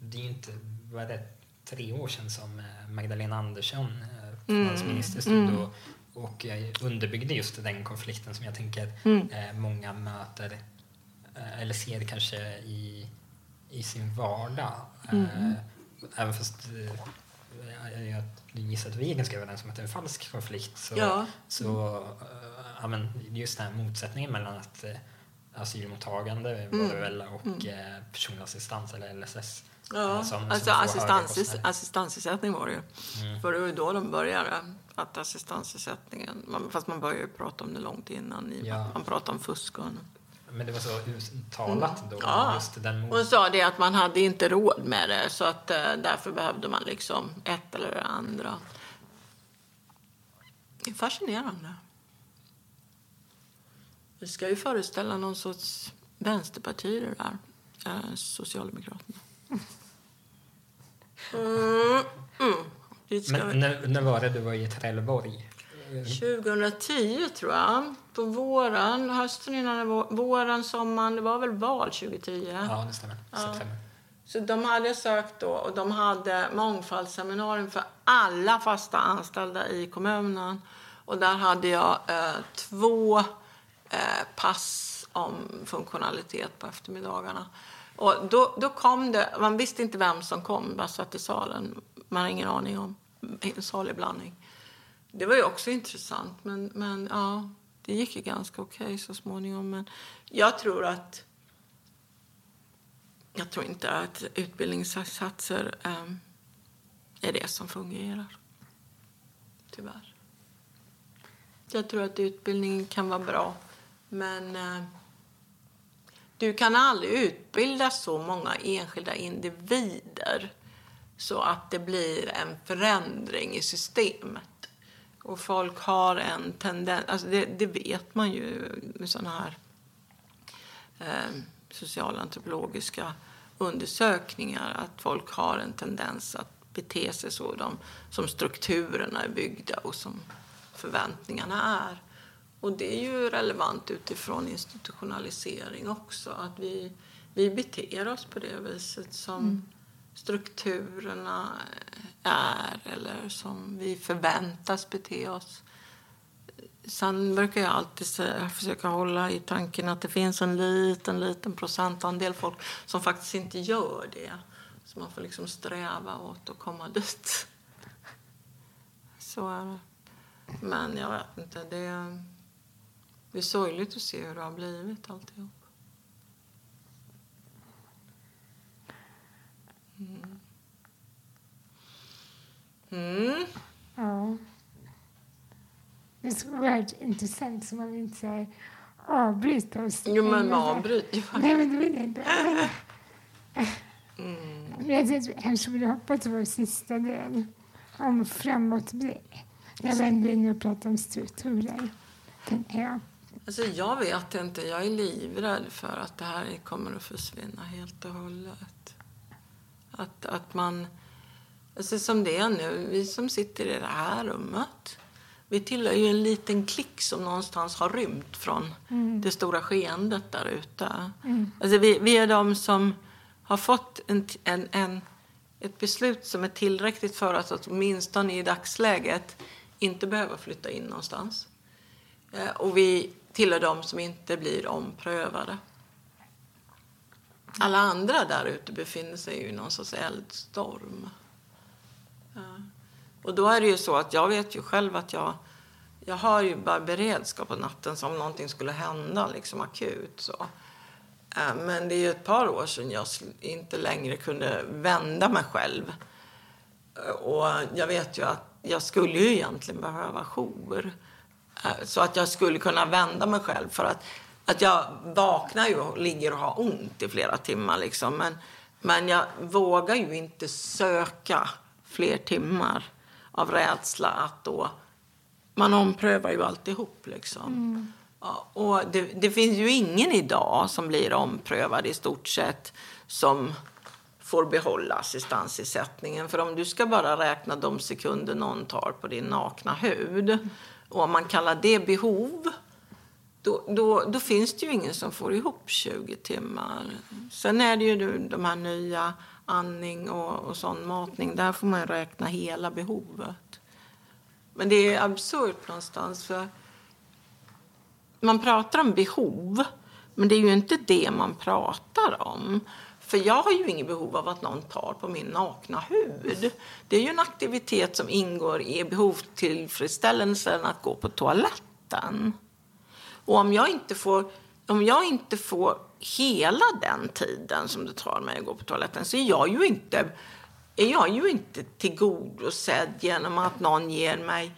det är ju inte, vad det, tre år sedan som eh, Magdalena Andersson, eh, finansminister, stod mm. och, och underbyggde just den konflikten som jag tänker mm. eh, många möter eller ser kanske i, i sin vardag. Mm. Eh, även fast eh, jag gissar att vi är ganska överens om att det är en falsk konflikt. Så, ja. så äh, ja, men just den här motsättningen mellan att äh, asylmottagande var mm. väl och mm. äh, personlig assistans eller LSS. Ja, som, alltså som assistans, assistansersättning var det ju. Mm. För det var ju då de började. Att assistansersättningen, fast man började ju prata om det långt innan. Ja. Man pratade om fusk och annat. Men det var så uttalat då? Ja, just den hon sa det att man hade inte råd med det så att uh, därför behövde man liksom ett eller det andra. Det är fascinerande. Det ska ju föreställa någon sorts vänsterparti det där, uh, Socialdemokraterna. <laughs> Mm. Mm. Men när, när var det du var i Trelleborg? 2010 tror jag. På våren, hösten innan våren, sommaren. Det var väl val 2010? Ja, det stämmer. Ja. Så de hade sökt då och de hade mångfaldsseminarium för alla fasta anställda i kommunen. Och där hade jag eh, två eh, pass om funktionalitet på eftermiddagarna. Och då, då kom det, man visste inte vem som kom, bara satt i salen. man har ingen aning om. Salig blandning. Det var ju också intressant, men, men ja, det gick ju ganska okej okay så småningom. Men jag tror att jag tror inte att utbildningsinsatser um, är det som fungerar. Tyvärr. Jag tror att utbildning kan vara bra, men uh, du kan aldrig utbilda så många enskilda individer så att det blir en förändring i systemet. Och folk har en tendens, alltså det, det vet man ju med sådana här eh, socialantropologiska undersökningar att folk har en tendens att bete sig så de, som strukturerna är byggda och som förväntningarna är. Och det är ju relevant utifrån institutionalisering också, att vi, vi beter oss på det viset som mm strukturerna är eller som vi förväntas bete oss. Sen brukar jag alltid försöka hålla i tanken att det finns en liten, liten procentandel folk som faktiskt inte gör det. Så man får liksom sträva åt att komma dit. Så är det. Men jag vet inte, det är, det är sorgligt att se hur det har blivit alltihop. Mm. Ja. Det skulle vara intressant så man vill inte avbryta oss. Jo, men avbryt ju. <laughs> Nej, men det vill jag inte. Mm. Jag kanske vill hoppa till vår sista del om framåtblick. Jag vänder in och pratar om strukturer, tänker jag. Alltså, jag vet inte. Jag är livrädd för att det här kommer att försvinna helt och hållet. Att, att man... Alltså som det är nu, vi som sitter i det här rummet vi tillhör ju en liten klick som någonstans har rymt från mm. det stora skeendet där ute. Mm. Alltså vi, vi, är de som har fått en, en, en, ett beslut som är tillräckligt för att åtminstone i dagsläget inte behöva flytta in någonstans. Eh, och vi tillhör de som inte blir omprövade. Alla andra där ute befinner sig i någon sorts eldstorm. Och då är det ju så att jag vet ju själv att jag, jag har ju bara beredskap på natten som någonting skulle hända liksom akut. Så. Eh, men det är ju ett par år sedan jag inte längre kunde vända mig själv. Eh, och jag vet ju att jag skulle ju egentligen behöva jour. Eh, så att jag skulle kunna vända mig själv. För att, att jag vaknar ju och ligger och har ont i flera timmar. Liksom. Men, men jag vågar ju inte söka fler timmar av rädsla att då... Man omprövar ju alltihop liksom. Mm. Ja, och det, det, finns ju ingen idag som blir omprövad i stort sett som får behålla assistansersättningen. För om du ska bara räkna de sekunder någon tar på din nakna hud och om man kallar det behov då, då, då, finns det ju ingen som får ihop 20 timmar. Sen är det ju de här nya andning och, och sån matning. Där får man räkna hela behovet. Men det är absurt någonstans. för Man pratar om behov, men det är ju inte det man pratar om. För jag har ju inget behov av att någon tar på min nakna hud. Det är ju en aktivitet som ingår i behovstillfredsställelsen att gå på toaletten. Och om jag inte får, om jag inte får hela den tiden som det tar mig att gå på toaletten så är jag ju inte, är jag ju inte tillgodosedd genom att någon ger mig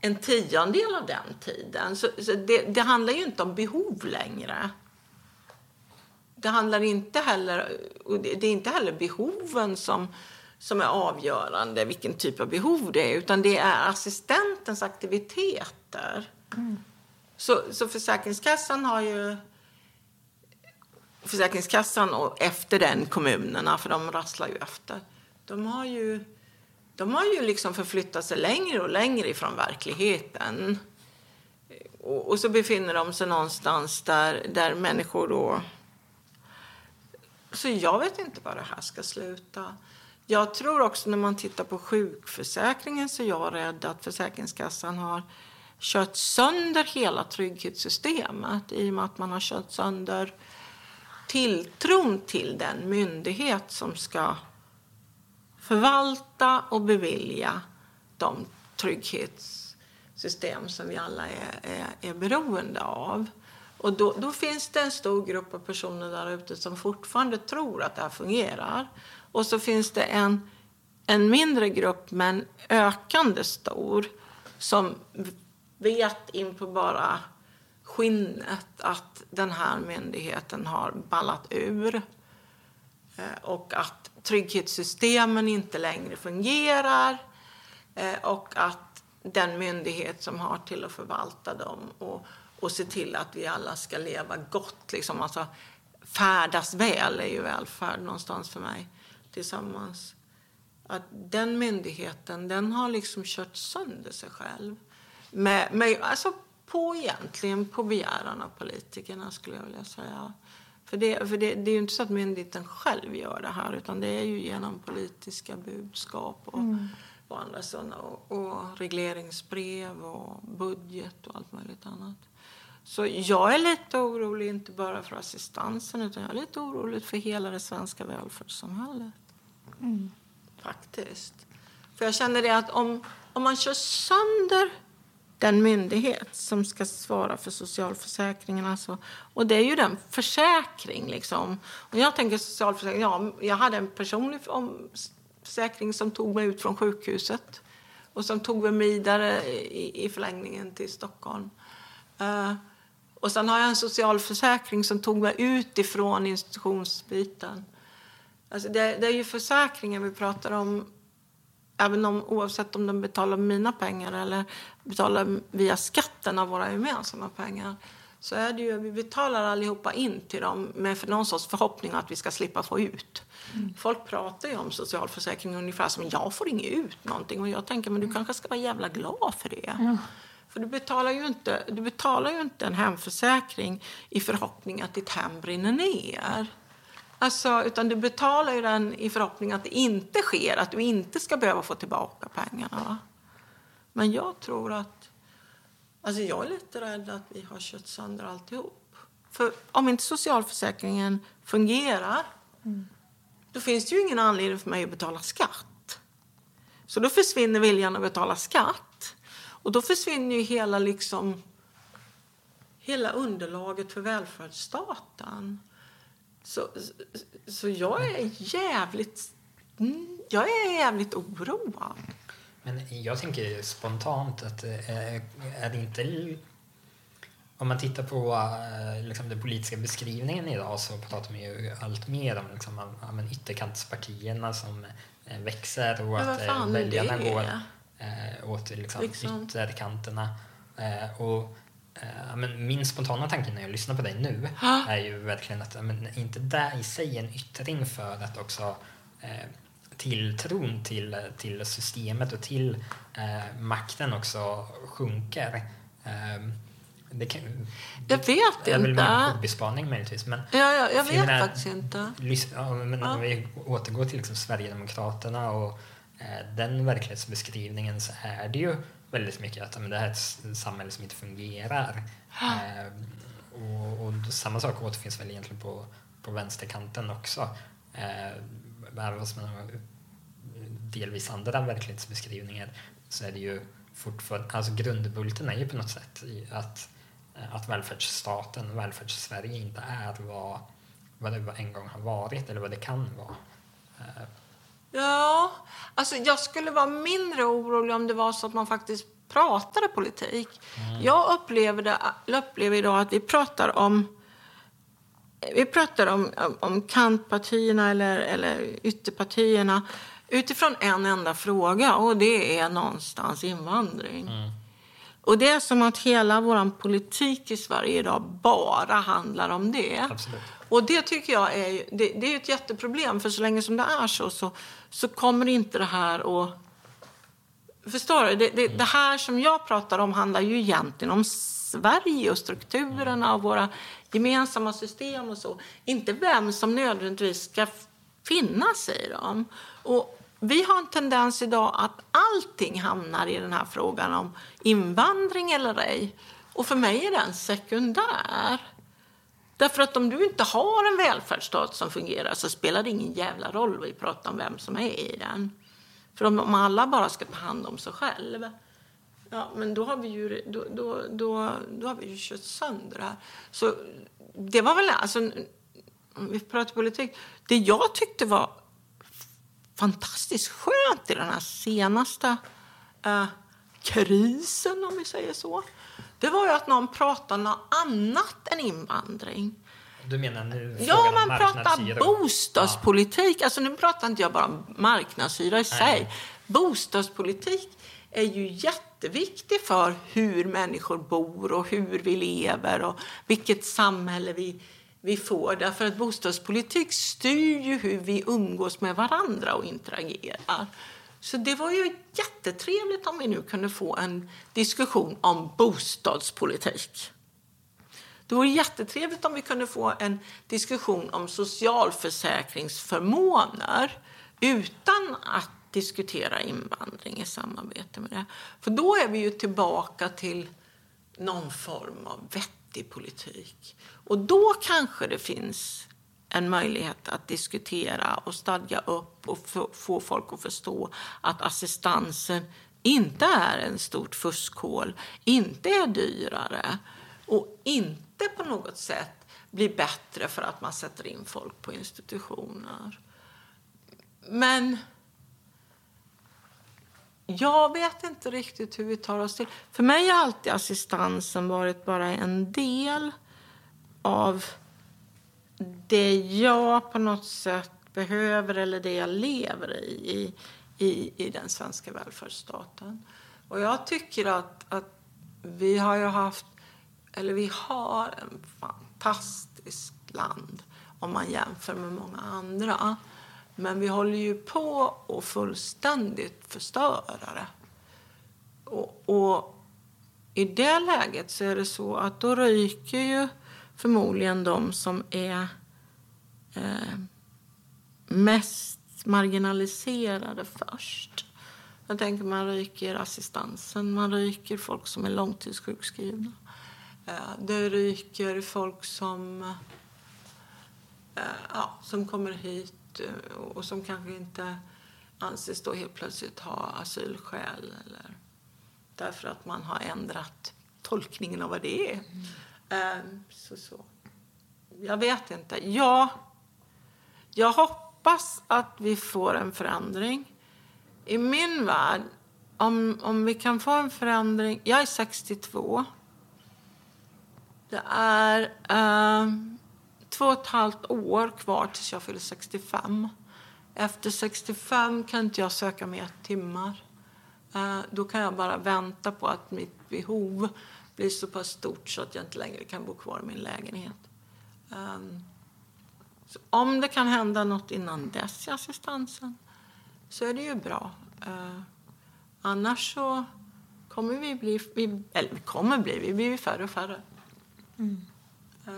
en tiondel av den tiden. Så, så det, det, handlar ju inte om behov längre. Det handlar inte heller, det är inte heller behoven som, som är avgörande, vilken typ av behov det är, utan det är assistentens aktiviteter. Mm. Så, så Försäkringskassan har ju Försäkringskassan och efter den kommunerna, för de rasslar ju efter. De har ju, de har ju liksom förflyttat sig längre och längre ifrån verkligheten. Och, och så befinner de sig någonstans där, där människor då... Så jag vet inte var det här ska sluta. Jag tror också när man tittar på sjukförsäkringen så är jag rädd att Försäkringskassan har kört sönder hela trygghetssystemet i och med att man har kört sönder tilltron till den myndighet som ska förvalta och bevilja de trygghetssystem som vi alla är, är, är beroende av. Och då, då, finns det en stor grupp av personer där ute som fortfarande tror att det här fungerar. Och så finns det en, en mindre grupp, men ökande stor, som vet in på bara skinnet att den här myndigheten har ballat ur eh, och att trygghetssystemen inte längre fungerar eh, och att den myndighet som har till att förvalta dem och, och se till att vi alla ska leva gott, liksom, alltså färdas väl är ju välfärd någonstans för mig, tillsammans. Att den myndigheten, den har liksom kört sönder sig själv. Med, med, alltså på egentligen på begäran av politikerna skulle jag vilja säga. För, det, för det, det, är ju inte så att myndigheten själv gör det här utan det är ju genom politiska budskap och, mm. och andra sådana och, och regleringsbrev och budget och allt möjligt annat. Så jag är lite orolig inte bara för assistansen utan jag är lite orolig för hela det svenska välfärdssamhället. Mm. Faktiskt. För jag känner det att om, om man kör sönder den myndighet som ska svara för socialförsäkringen. Alltså. Och det är ju den försäkring. Liksom. Och jag tänker socialförsäkring, ja, jag hade en personlig försäkring som tog mig ut från sjukhuset och som tog mig vidare i, i förlängningen till Stockholm. Uh, och sen har jag en socialförsäkring som tog mig ut ifrån institutionsbiten. Alltså det, det är ju försäkringen vi pratar om även om, oavsett om de betalar mina pengar eller betalar via skatten av våra gemensamma pengar så är det ju, vi betalar allihopa in till dem med någon sorts förhoppning att vi ska slippa få ut. Mm. Folk pratar ju om socialförsäkring ungefär som jag får inget ut någonting och jag tänker men du kanske ska vara jävla glad för det. Mm. För du betalar, ju inte, du betalar ju inte en hemförsäkring i förhoppning att ditt hem brinner ner. Alltså, utan du betalar ju den i förhoppning att det inte sker, att du inte ska behöva få tillbaka pengarna. Men jag tror att... Alltså jag är lite rädd att vi har kört sönder alltihop. För om inte socialförsäkringen fungerar mm. då finns det ju ingen anledning för mig att betala skatt. Så då försvinner viljan att betala skatt. Och då försvinner ju hela, liksom, hela underlaget för välfärdsstaten. Så, så jag är jävligt, jag är jävligt oroad. Men jag tänker spontant att eh, är det inte... Om man tittar på eh, liksom, den politiska beskrivningen idag så pratar man ju allt mer om liksom, ja, ytterkantspartierna som eh, växer och att väljarna går åt liksom, liksom. ytterkanterna. Och Uh, men min spontana tanke när jag lyssnar på dig nu <gasps> ha? är ju verkligen att men, inte det i sig en yttring för att också uh, tilltron till, till systemet och till uh, makten också sjunker. Uh, det kan, jag vet inte. Det är väl en hobbyspaning möjligtvis. Men, ja, ja, jag vet menar, faktiskt inte. Ja, men ja. Om vi återgår till liksom Sverigedemokraterna och den verklighetsbeskrivningen så är det ju väldigt mycket att men det här är ett samhälle som inte fungerar. Eh, och, och, samma sak återfinns väl egentligen på, på vänsterkanten också. Eh, även fast man har delvis andra verklighetsbeskrivningar så är det ju fortfarande, alltså grundbulten är ju på något sätt att, att välfärdsstaten, välfärdssverige inte är vad, vad det en gång har varit eller vad det kan vara. Ja, alltså jag skulle vara mindre orolig om det var så att man faktiskt pratade politik. Mm. Jag upplever, det, upplever idag att vi pratar om vi pratar om, om kantpartierna eller, eller ytterpartierna utifrån en enda fråga och det är någonstans invandring. Mm. Och det är som att hela vår politik i Sverige idag bara handlar om det. Absolut. Och det tycker jag är, det, det, är ett jätteproblem för så länge som det är så, så, så kommer inte det här att... Förstår du? Det, det, det, här som jag pratar om handlar ju egentligen om Sverige och strukturerna och våra gemensamma system och så. Inte vem som nödvändigtvis ska finnas i dem. Och vi har en tendens idag att allting hamnar i den här frågan om invandring eller ej. Och för mig är den sekundär. Därför att om du inte har en välfärdsstat som fungerar så spelar det ingen jävla roll vad vi pratar om vem som är i den. För om, alla bara ska ta hand om sig själv, ja, men då har vi ju, då, då, då, då har vi ju kört sönder det här. Så det var väl, alltså, om vi pratar politik, det jag tyckte var fantastiskt skönt i den här senaste eh, krisen, om vi säger så, det var ju att någon pratade något annat än invandring. Du menar nu Ja, man pratar bostadspolitik. Alltså nu pratar inte jag bara om marknadshyra i sig. Bostadspolitik är ju jätteviktig för hur människor bor och hur vi lever och vilket samhälle vi, vi får. Därför att bostadspolitik styr ju hur vi umgås med varandra och interagerar. Så det var ju jättetrevligt om vi nu kunde få en diskussion om bostadspolitik. Det vore jättetrevligt om vi kunde få en diskussion om socialförsäkringsförmåner utan att diskutera invandring i samarbete med det. För då är vi ju tillbaka till någon form av vettig politik. Och då kanske det finns en möjlighet att diskutera och stadga upp och få- folk att förstå att assistansen inte är en stort fuskhål, inte är dyrare och inte på något sätt blir bättre för att man sätter in folk på institutioner. Men jag vet inte riktigt hur vi tar oss till. För mig har alltid assistansen varit bara en del av det jag på något sätt behöver eller det jag lever i, i, i, i den svenska välfärdsstaten. Och jag tycker att, att vi har ju haft, eller vi har en fantastisk land om man jämför med många andra. Men vi håller ju på att fullständigt förstöra det. Och, och i det läget så är det så att då ryker ju förmodligen de som är eh, mest marginaliserade först. Jag tänker man ryker assistansen, man ryker folk som är långtidssjukskrivna. Eh, det ryker folk som, eh, ja, som kommer hit eh, och som kanske inte anses då helt plötsligt ha asylskäl eller därför att man har ändrat tolkningen av vad det är. Mm. Ehm, så, så. Jag vet inte. Ja, jag hoppas att vi får en förändring. I min värld, om, om vi kan få en förändring... Jag är 62. Det är eh, två och ett halvt år kvar tills jag fyller 65. Efter 65 kan inte jag söka mer timmar. Eh, då kan jag bara vänta på att mitt behov blir så pass stort så att jag inte längre kan bo kvar i min lägenhet. Så om det kan hända något innan dess i assistansen så är det ju bra. Eh, annars så kommer vi bli, vi, eller vi kommer bli, vi blir färre och färre. Eh,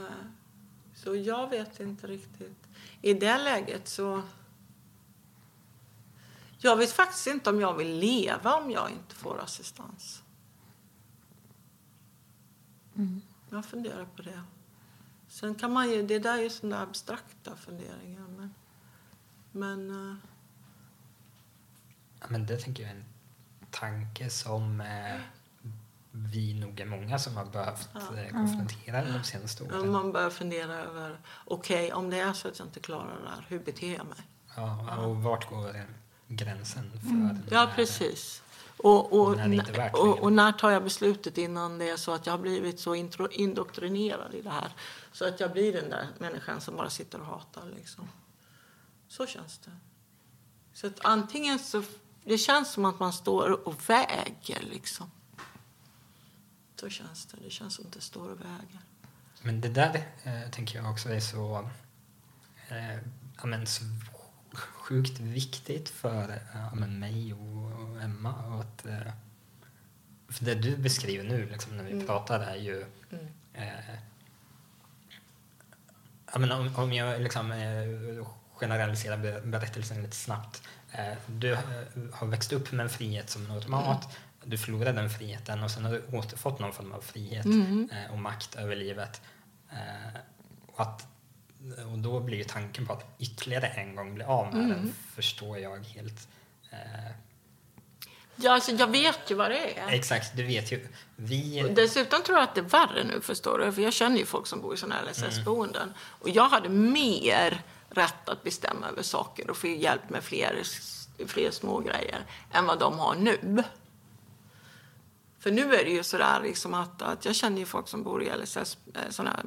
så jag vet inte riktigt. I det läget så... Jag vet faktiskt inte om jag vill leva om jag inte får assistans. Jag funderar på det. Sen kan man ju, det där är ju sådana abstrakta funderingar. Men, men eh, Ja, men det tänker jag är en tanke som eh, vi nog är många som har behövt eh, konfrontera de senaste ja, åren. man börjar fundera över, okej, om det är så att jag inte klarar det här, hur beter jag mig? Ja, och vart går gränsen för Mm. Ja, när- precis. Och, och, och, och när tar jag beslutet innan det är så att jag har blivit så intro, indoktrinerad i det här så att jag blir den där människan som bara sitter och hatar. Liksom. Så känns det. Så att antingen så... Det känns som att man står och väger, liksom. Så känns det. Det känns som att det står och väger. Men det där eh, tänker jag också är så, eh, men så sjukt viktigt för eh, ja, mig och, Emma. Och att, eh, för det du beskriver nu liksom, när vi Mm. pratar är ju... Mm. Eh, ja, men om, om jag liksom, eh, generaliserar ber- berättelsen lite snabbt. Eh, du eh, har växt upp med en frihet som en automat. Du förlorade den friheten och sen har du återfått någon form av frihet Mm. och makt över livet. Att, och då blir ju tanken på att ytterligare en gång bli av med den förstår jag helt. Eh, Ja, alltså, jag vet ju vad det är. exakt, du vet ju. Vi... Dessutom tror jag att det är värre nu, förstår du. För jag känner ju folk som bor i sådana här LSS-boenden. Och jag hade mer rätt att bestämma över saker och få hjälp med fler, fler små grejer än vad de har nu. För nu är det ju sådär liksom att, att jag känner ju folk som bor i LSS, eh, såna här,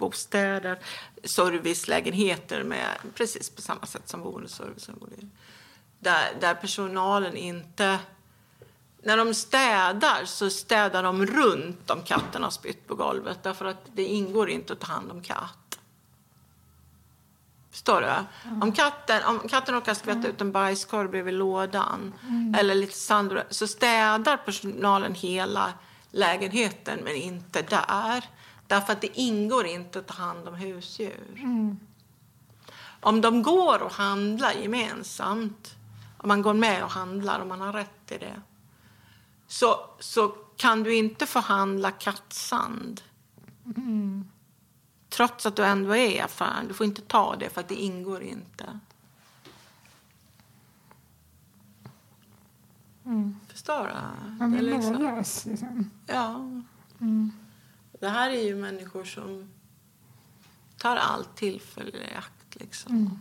mm, LSS-bostäder, servicelägenheter med precis på samma sätt som boendeservicen. Där, där personalen inte... När de städar så städar de runt om katten har spytt på golvet därför att det ingår inte att ta hand om katt. Förstår du? Om, katten, om katten råkar skvätta ut en bajskorv bredvid lådan eller lite sand så städar personalen hela lägenheten men inte där. Därför att det ingår inte att ta hand om husdjur. Om de går och handlar gemensamt, om man går med och handlar och man har rätt till det, så, så kan du inte förhandla kattsand. Trots att du ändå är i affären. Du får inte ta det för att det ingår inte. Förstår du? Man blir liksom- mållös liksom. Ja. Det här är ju människor som tar allt tillfälle i akt. Liksom.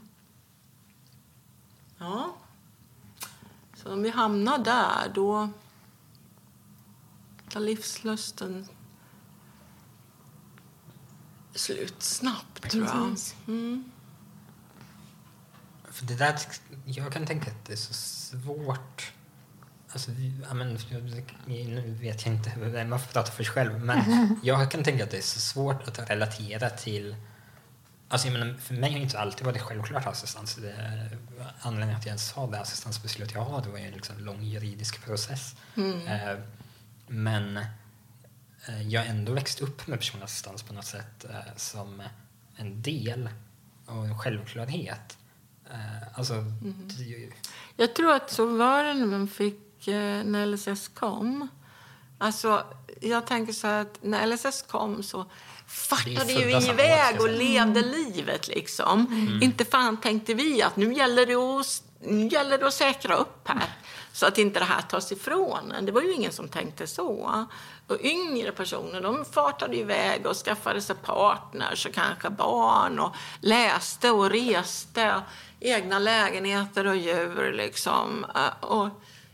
Ja. Så om vi hamnar där, då tar livslusten slut snabbt, tror jag. Mm. För det där, jag kan tänka att det är så svårt. Alltså, ja, men, nu vet jag inte man får prata för sig själv, men <laughs> jag kan tänka att det är så svårt att relatera till Alltså jag menar, för mig har det inte alltid varit självklart assistans. Det, anledningen att jag ens har det assistansbeslut jag har det var ju en liksom lång juridisk process. Eh, men eh, jag har ändå växt upp med personlig assistans på något sätt eh, som en del och en självklarhet. Eh, alltså, det, är ju- Jag tror att så var det när man fick, när LSS kom. Alltså, jag tänker så här att när LSS kom så fartade Vi ju iväg och levde livet liksom. Inte fan tänkte vi att nu gäller det att, nu gäller det att säkra upp här. Så att inte det här tas ifrån. Det var ju ingen som tänkte så. Och yngre personer, de fartade iväg och skaffade sig partners och kanske barn och läste och reste. Egna lägenheter och djur liksom. Eh, Och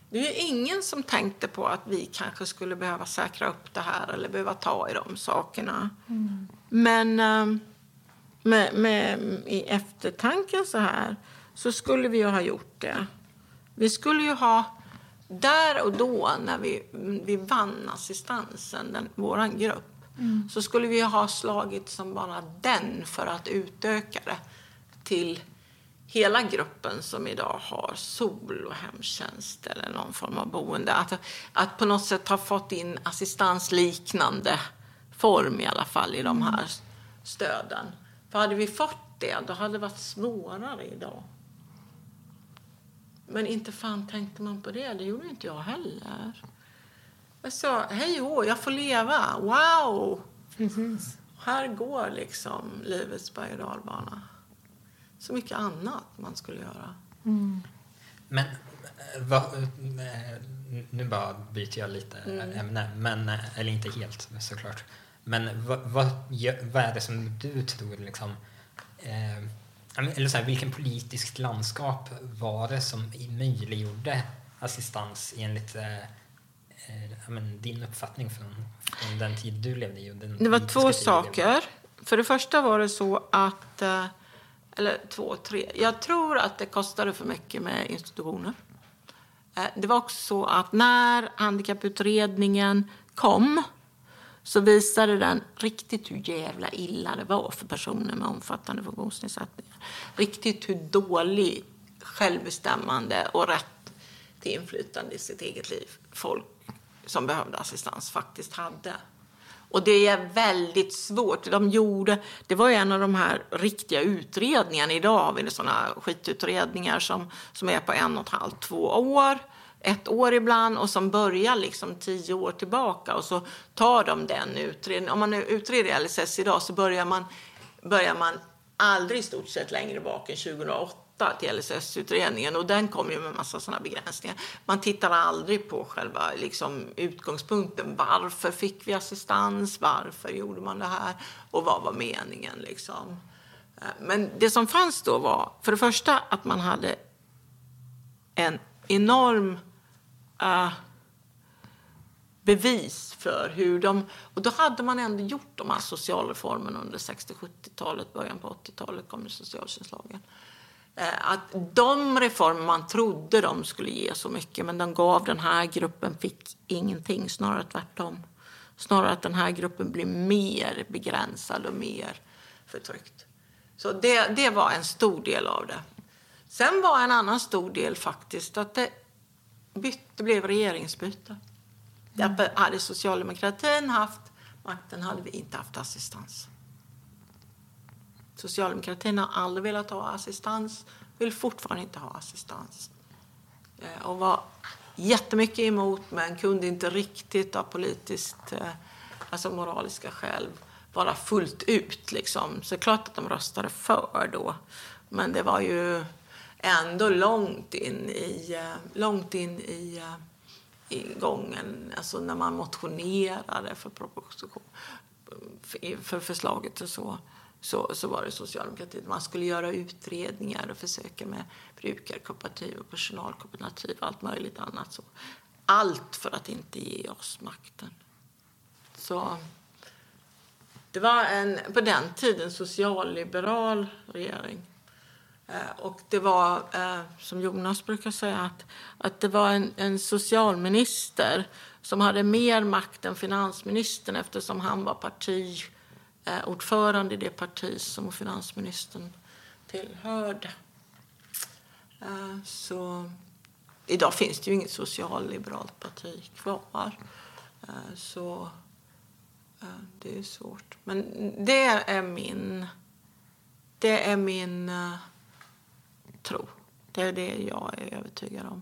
det är ju ingen som tänkte på att vi kanske skulle behöva säkra upp det här eller behöva ta i de sakerna. Men eh, med, med, i eftertanke så här så skulle vi ju ha gjort det. Vi skulle ju ha, där och då när vi, vi vann assistansen, den, våran grupp, så skulle vi ha slagit som bara den för att utöka det till hela gruppen som idag har sol och hemtjänst eller någon form av boende. Att, att på något sätt ha fått in assistansliknande form i alla fall i de här stöden. För hade vi fått det, då hade det varit svårare idag. Men inte fan tänkte man på det. Det gjorde inte jag heller. Jag sa, hej och jag får leva. Wow! Precis. Här går liksom livets berg och dalbana. Så mycket annat man skulle göra. Men eh, vad, eh, nu bara byter jag lite ämne, men, eh, eller inte helt såklart. Men vad, vad, vad är det som du tror liksom, eh, eller så här, vilken politiskt landskap var det som i- möjliggjorde assistans enligt eh, eh, men din uppfattning från, från den tid du levde i? Och den Det var två saker. För det första var det så att... Eller två, tre. Jag tror att det kostade för mycket med institutioner. Eh, det var också så att när handikapputredningen kom så visade den riktigt hur jävla illa det var för personer med omfattande funktionsnedsättningar. Riktigt hur dålig självbestämmande och rätt till inflytande i sitt eget liv folk som behövde assistans faktiskt hade. Och det är väldigt svårt. De gjorde, det var ju en av de här riktiga utredningarna. Idag har vi sådana skitutredningar som, som är på en och ett halvt, två år ett år ibland och som börjar liksom tio år tillbaka och så tar de den utredningen. Om man utreder LSS idag så börjar man, börjar man aldrig i stort sett längre bak än 2008 till LSS-utredningen och den kom ju med massa sådana begränsningar. Man tittar aldrig på själva liksom, utgångspunkten. Varför fick vi assistans? Varför gjorde man det här? Och vad var meningen liksom? Eh, men det som fanns då var för det första att man hade en enorm uh, bevis för hur de... Och då hade man ändå gjort de här socialreformerna under 60-70-talet, början på 80-talet kom socialtjänstlagen. Uh, att de reformer man trodde de skulle ge så mycket, men de gav den här gruppen fick ingenting, snarare tvärtom. Snarare att den här gruppen blir mer begränsad och mer förtryckt. Så det, det var en stor del av det. Sen var en annan stor del faktiskt att det, bytte, blev regeringsbyte. Mm. Därför hade socialdemokratin haft makten hade vi inte haft assistans. Socialdemokratin har aldrig velat ha assistans, vill fortfarande inte ha assistans. Eh, och var jättemycket emot, men kunde inte riktigt av politiskt, eh, alltså moraliska skäl vara fullt ut. Liksom. Så klart att de röstade för då. Men det var ju ändå långt in i, eh, långt in i, i gången, alltså när man motionerade för proposition, för förslaget och så, så, så var det socialdemokratin. Man skulle göra utredningar och försöka med brukarkooperativ och personalkooperativ och allt möjligt annat. Så. Allt för att inte ge oss makten. Så det var en, på den tiden, socialliberal regering. Eh, och det var, eh, som Jonas brukar säga, att, att det var en, en socialminister som hade mer makt än finansministern eftersom han var Eh, ordförande i det parti som finansministern tillhörde. Eh, så idag finns det ju inget socialliberalt parti kvar. Eh, så det är svårt. Men det är min... Det är min tro. Det är det jag är övertygad om.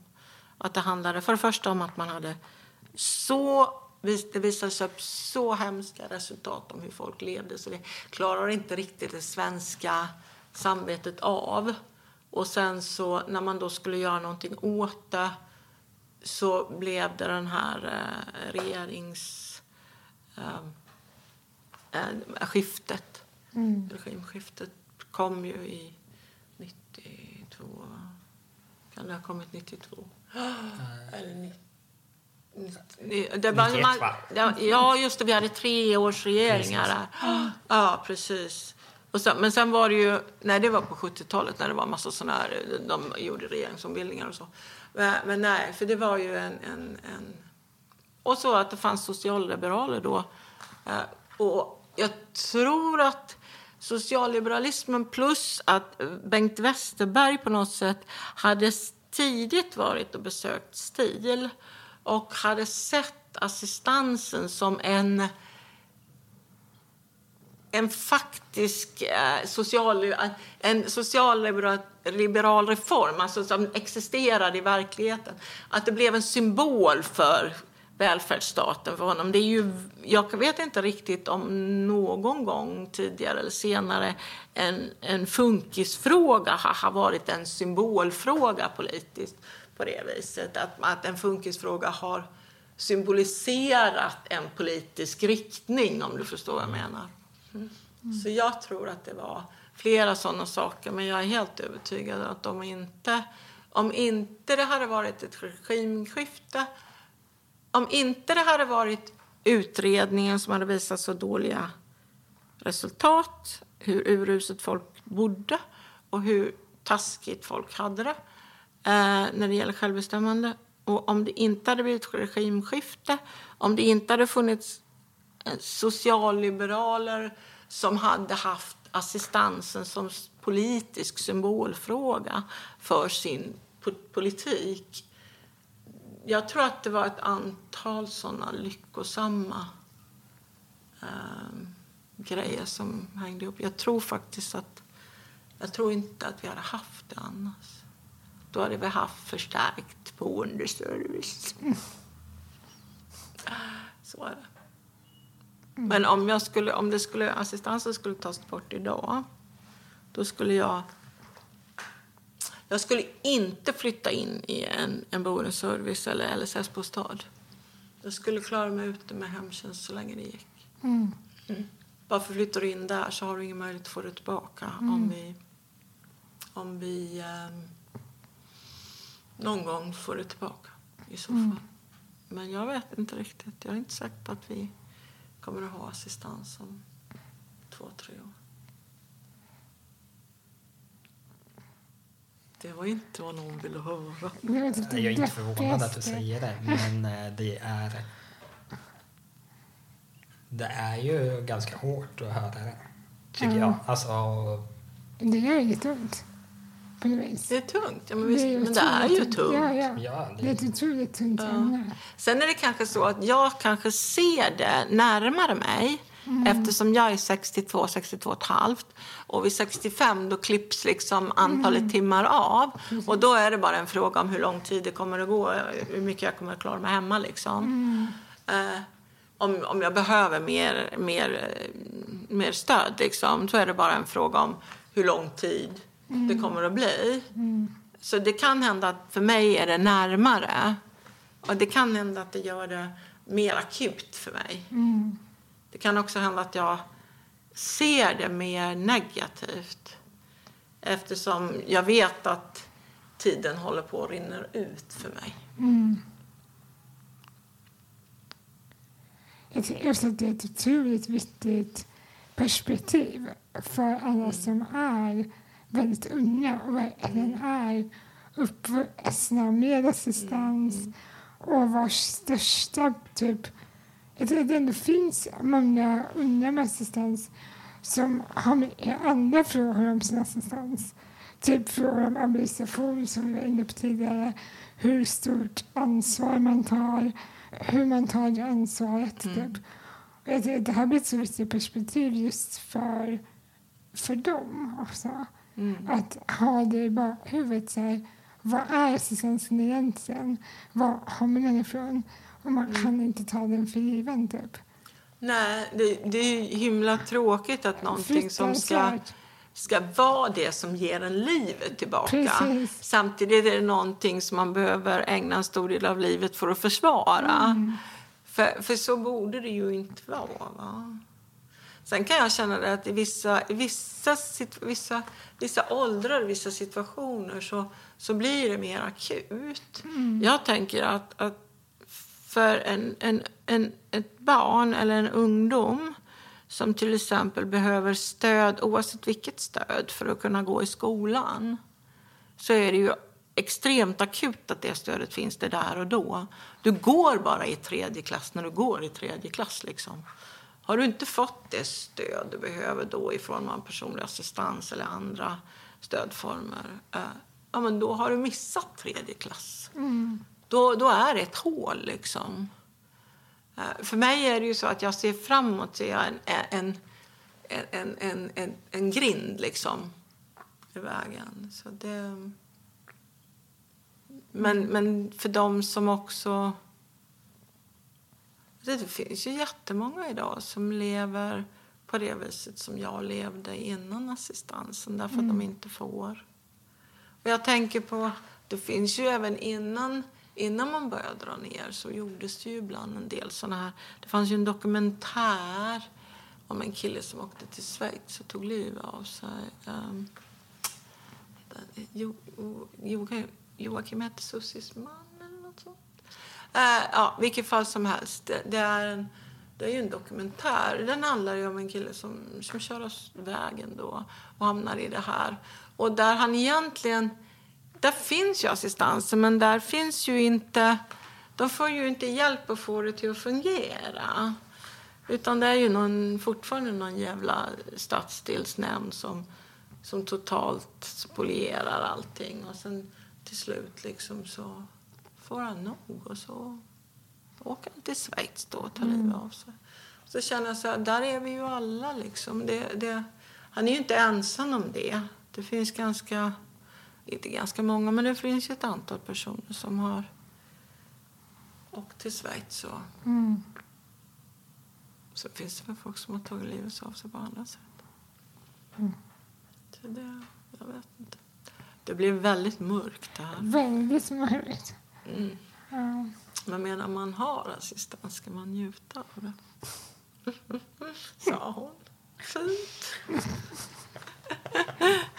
Att det handlade för det första om att man hade så det visades upp så hemska resultat om hur folk levde så det klarar inte riktigt det svenska samvetet av. Och sen så när man då skulle göra någonting åt det så blev det den här eh, regerings... Eh, eh, skiftet. Mm. Regimskiftet kom ju i 92... Kan det ha kommit 92? <gasps> Eller 90. Det var, 91, man, ja, just det. Vi hade tre års regeringar där. Ja, precis. Och sen, men sen var det ju... Nej, det var på 70-talet när det var massa såna här... De gjorde regeringsombildningar och så. Men, men nej, för det var ju en, en, en... Och så att det fanns socialliberaler då. Eh, och jag tror att socialliberalismen plus att Bengt Westerberg på något sätt hade tidigt varit och besökt STIL och hade sett assistansen som en en faktisk eh, social, eh, en socialliberal reform, alltså som existerade i verkligheten. Att det blev en symbol för välfärdsstaten för honom. Det är ju, jag vet inte riktigt om någon gång tidigare eller senare en, en funkisfråga har, har varit en symbolfråga politiskt på det viset. Att, att en funkisfråga har symboliserat en politisk riktning, om du förstår vad jag menar. Mm. Så jag tror att det var flera sådana saker, men jag är helt övertygad att om inte, om inte det hade varit ett regimskifte om inte det hade varit utredningen som hade visat så dåliga resultat, hur uruset folk bodde och hur taskigt folk hade det Eh, när det gäller självbestämmande. Och om det inte hade blivit regimskifte, om det inte hade funnits eh, socialliberaler som hade haft assistansen som politisk symbolfråga för sin politik jag tror att det var ett antal såna lyckosamma eh, grejer som hängde ihop. Jag tror faktiskt att... Jag tror inte att vi hade haft det annars då hade vi haft förstärkt boendeservice. Så är det. Men om, jag skulle, om det skulle, assistansen skulle tas bort idag, då skulle jag... Jag skulle inte flytta in i en, en boendeservice eller LSS-bostad. Jag skulle klara mig ute med hemtjänst så länge det gick. Mm. Bara för flyttar du in där så har du ingen möjlighet att få det tillbaka om vi, om vi ehm, någon gång får det tillbaka i så fall. Men jag vet inte riktigt. Jag är inte säker på att vi kommer att ha assistans om två, tre år. Det var inte vad någon ville höra. Jag är inte förvånad att du säger det, men eh, det är... Det är ju ganska hårt att höra det, tycker Ja. jag. Alltså, Det gör lite ont. Vis. Det är tungt. Ja, men, visst, är men det är ju otroligt tungt. Ja, ja. ja, Det är ett det, otroligt tungt Ja. ämne. Sen är det kanske så att jag kanske ser det närmare mig eftersom jag är 62, 62 och ett halvt. Och vid 65 då klipps liksom antalet timmar av. Och då är det bara en fråga om hur lång tid det kommer att gå, hur mycket jag kommer att klara mig hemma liksom. Eh, om, om jag behöver mer, mer, mer stöd liksom, så är det bara en fråga om hur lång tid det kommer att bli. Så det kan hända att för mig är det närmare. Och det kan hända att det gör det mer akut för mig. Mm. Det kan också hända att jag ser det mer negativt. Eftersom jag vet att tiden håller på att rinna ut för mig. Mm. Jag tycker också att det är ett otroligt viktigt perspektiv för alla som är väldigt unga och verkligen är uppvuxna med assistans och vars största typ... Jag tror att det ändå finns många unga med assistans som har mycket andra frågor om sin assistans. Typ frågor om administration som vi var inne på tidigare. Hur stort ansvar man tar, hur man tar det ansvaret. Typ. Och jag tycker att det här blir ett så viktigt perspektiv just för, för dem också. Att ha det i bakhuvudet. Så här, vad är assistansen egentligen? Var man den ifrån? Och man kan inte ta den för given typ. Nej, det, det är ju himla tråkigt att någonting som ska, ska vara det som ger en livet tillbaka. Precis. Samtidigt är det någonting som man behöver ägna en stor del av livet för att försvara. Mm. För, för så borde det ju inte vara. Va? Sen kan jag känna att i vissa, i vissa, vissa, vissa åldrar, vissa situationer så, så blir det mer akut. Jag tänker att, att för en, en, en, ett barn eller en ungdom som till exempel behöver stöd, oavsett vilket stöd, för att kunna gå i skolan så är det ju extremt akut att det stödet finns det där och då. Du går bara i tredje klass när du går i tredje klass. Liksom. Har du inte fått det stöd du behöver då i form av personlig assistans eller andra stödformer, eh, ja, men då har du missat tredje klass. Då, då är det ett hål liksom. Eh, För mig är det ju så att jag ser framåt ser jag en, en, en, en, en, en grind liksom i vägen. Så det... men, men för dem som också... Det finns ju jättemånga idag som lever på det viset som jag levde innan assistansen därför att de inte får. Och jag tänker på, det finns ju även innan, innan man började dra ner så gjordes det ju ibland en del såna här, det fanns ju en dokumentär om en kille som åkte till Schweiz och tog livet av sig. Um, jo, jo, Joakim hette Sussis man. Eh, ja, vilket fall som helst. Det, det, är en, det är ju en dokumentär. Den handlar ju om en kille som, som kör av vägen då och hamnar i det här. Och där han egentligen... Där finns ju assistansen, men där finns ju inte... De får ju inte hjälp att få det till att fungera. Utan det är ju någon, fortfarande någon jävla stadsdelsnämnd som, som totalt spolierar allting. Och sen till slut liksom så får han nog och så åker han till Schweiz då och tar livet av sig. Så känner jag så här, där är vi ju alla liksom. Det, det, han är ju inte ensam om det. Det finns ganska inte ganska många, men det finns ju ett antal personer som har åkt till Schweiz. Och Mm. så finns det väl folk som har tagit livet av sig på andra sätt. Mm. Så det, jag vet inte. Det blir väldigt mörkt det här. Väldigt mörkt. Mm. Ja. Men medan man har assistans ska man njuta av det. <laughs> Sa hon. Fint.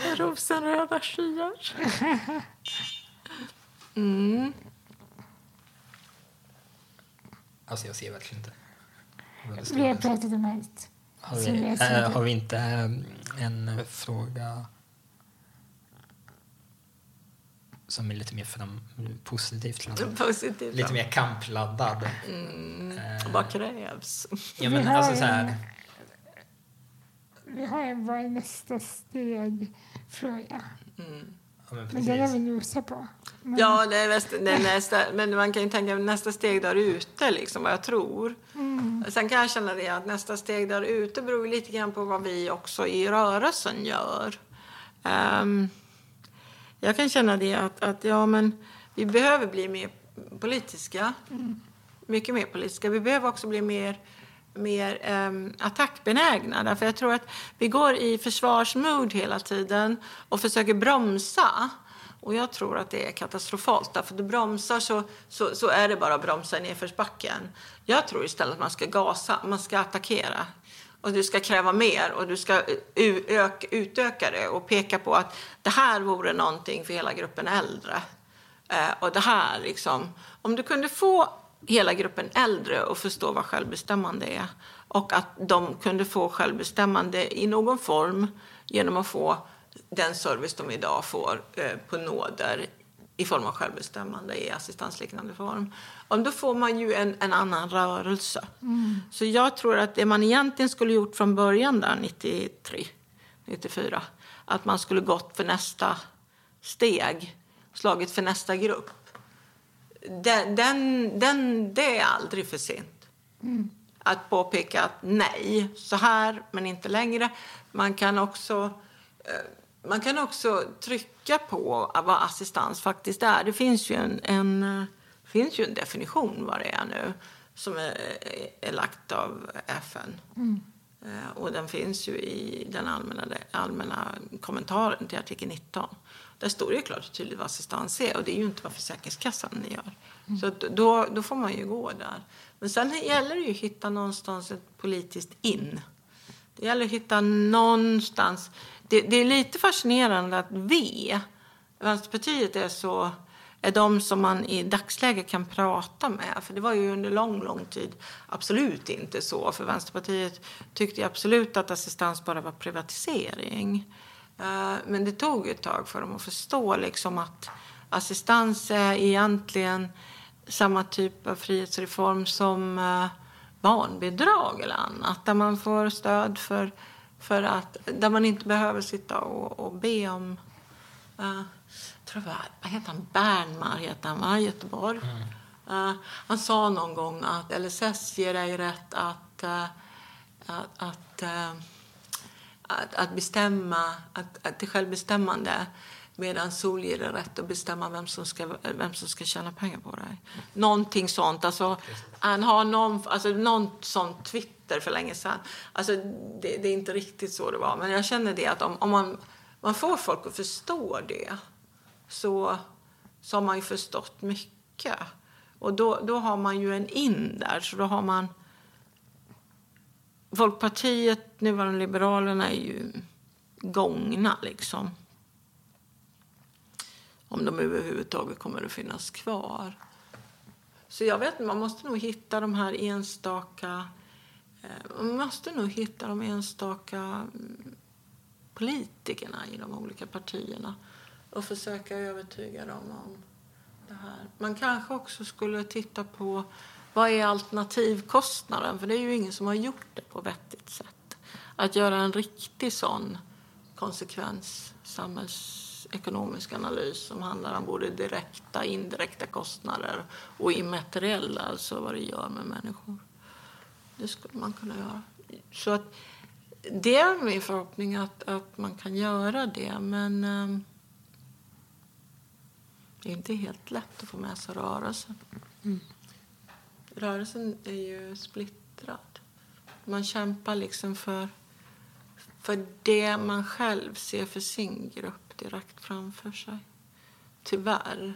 <laughs> Rosenröda skyar. <laughs> Mm. Alltså jag ser verkligen inte. Vi har pratat om allt. Har vi, äh, har inte äh, en fråga som är lite mer fram, positivt laddad? <laughs> Positivt. Lite mer kampladdad. Mm. Eh, Vad krävs? Ja men Vi har alltså så en- här. Vi har en vad är nästa steg-fråga. Mm. Ja, men Men den har vi nosat på. Men, Ja, det är, nästa, det är nästa, men man kan ju tänka nästa steg där ute, liksom, vad jag tror. mm, Sen kan jag känna det att nästa steg där ute beror lite grann på vad vi också i rörelsen gör. Ehm, jag kan känna det att, att ja, men vi behöver bli mer politiska. Mycket mer politiska. Vi behöver också bli mer, mer um, attackbenägna. Därför jag tror att vi går i försvarsmood hela tiden och försöker bromsa. Och jag tror att det är katastrofalt. Därför du bromsar så, så, så är det bara att bromsa i nedförsbacken. Jag tror istället att man ska gasa, man ska attackera. Och du ska kräva mer och du ska utöka det och peka på att det här vore någonting för hela gruppen äldre. Eh, och det här liksom, om du kunde få hela gruppen äldre att förstå vad självbestämmande är och att de kunde få självbestämmande i någon form genom att få den service de idag får eh, på nåder i form av självbestämmande i assistansliknande form. Om då får man ju en, en annan rörelse. Så jag tror att det man egentligen skulle gjort från början där 93, 94, att man skulle gått för nästa steg, slagit för nästa grupp. Den, den, den, det är aldrig för sent. Att påpeka att nej, så här, men inte längre. Man kan också eh, man kan också trycka på vad assistans faktiskt är. Det finns ju en, en, finns ju en definition vad det är nu som är, är lagt av FN. Eh, Och den finns ju i den allmänna, allmänna kommentaren till artikel 19. Där står det ju klart och tydligt vad assistans är och det är ju inte vad Försäkringskassan gör. Så att då, då får man ju gå där. Men sen gäller det ju att hitta någonstans ett politiskt in. Det gäller att hitta någonstans... Det, det är lite fascinerande att V, Vänsterpartiet, är så är de som man i dagsläget kan prata med. För det var ju under lång, lång tid absolut inte så. För Vänsterpartiet tyckte absolut att assistans bara var privatisering. Eh, men det tog ett tag för dem att förstå liksom att assistans är egentligen samma typ av frihetsreform som eh, barnbidrag eller annat. Där man får stöd för, för att, där man inte behöver sitta och, och be om Uh, tror jag, vad heter han? Bernmar heter han, va? Göteborg. Eh, han sa någon gång att LSS ger dig rätt att, eh, att, att, att bestämma, att, att till självbestämmande medan SOL ger dig rätt att bestämma vem som ska, vem som ska tjäna pengar på dig. Någonting sånt. Alltså, han har någon, alltså, någon sån Twitter för länge sedan. Alltså, det, det är inte riktigt så det var. Men jag känner det att om, om man, man får folk att förstå det så, så har man ju förstått mycket. Och då, då har man ju en in där. Så då har man... Folkpartiet, nuvarande Liberalerna, är ju gångna liksom. Om de överhuvudtaget kommer att finnas kvar. Så jag vet inte, man måste nog hitta de här enstaka... Eh, man måste nog hitta de enstaka mm, politikerna i de olika partierna och försöka övertyga dem om det här. Man kanske också skulle titta på vad är alternativkostnaden? För det är ju ingen som har gjort det på vettigt sätt. Att göra en riktig sån konsekvens, samhällsekonomisk analys som handlar om både direkta indirekta kostnader och immateriella, alltså vad det gör med människor. Det skulle man kunna göra. Så att det är min förhoppning att, att man kan göra det, men ehm, Det är inte helt lätt att få med sig rörelsen. Rörelsen är ju splittrad. Man kämpar liksom för, för det man själv ser för sin grupp direkt framför sig. Tyvärr.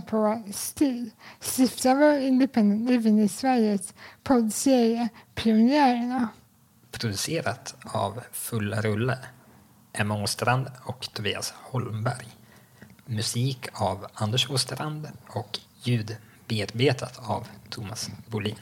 På STIL, Stiftare vår Independent Living i Sveriges poddserie Pionjärerna. Producerat av Fulla Rulle, Emma Åstrand och Tobias Holmberg. Musik av Anders Åstrand och ljud bearbetat av Thomas Bolin.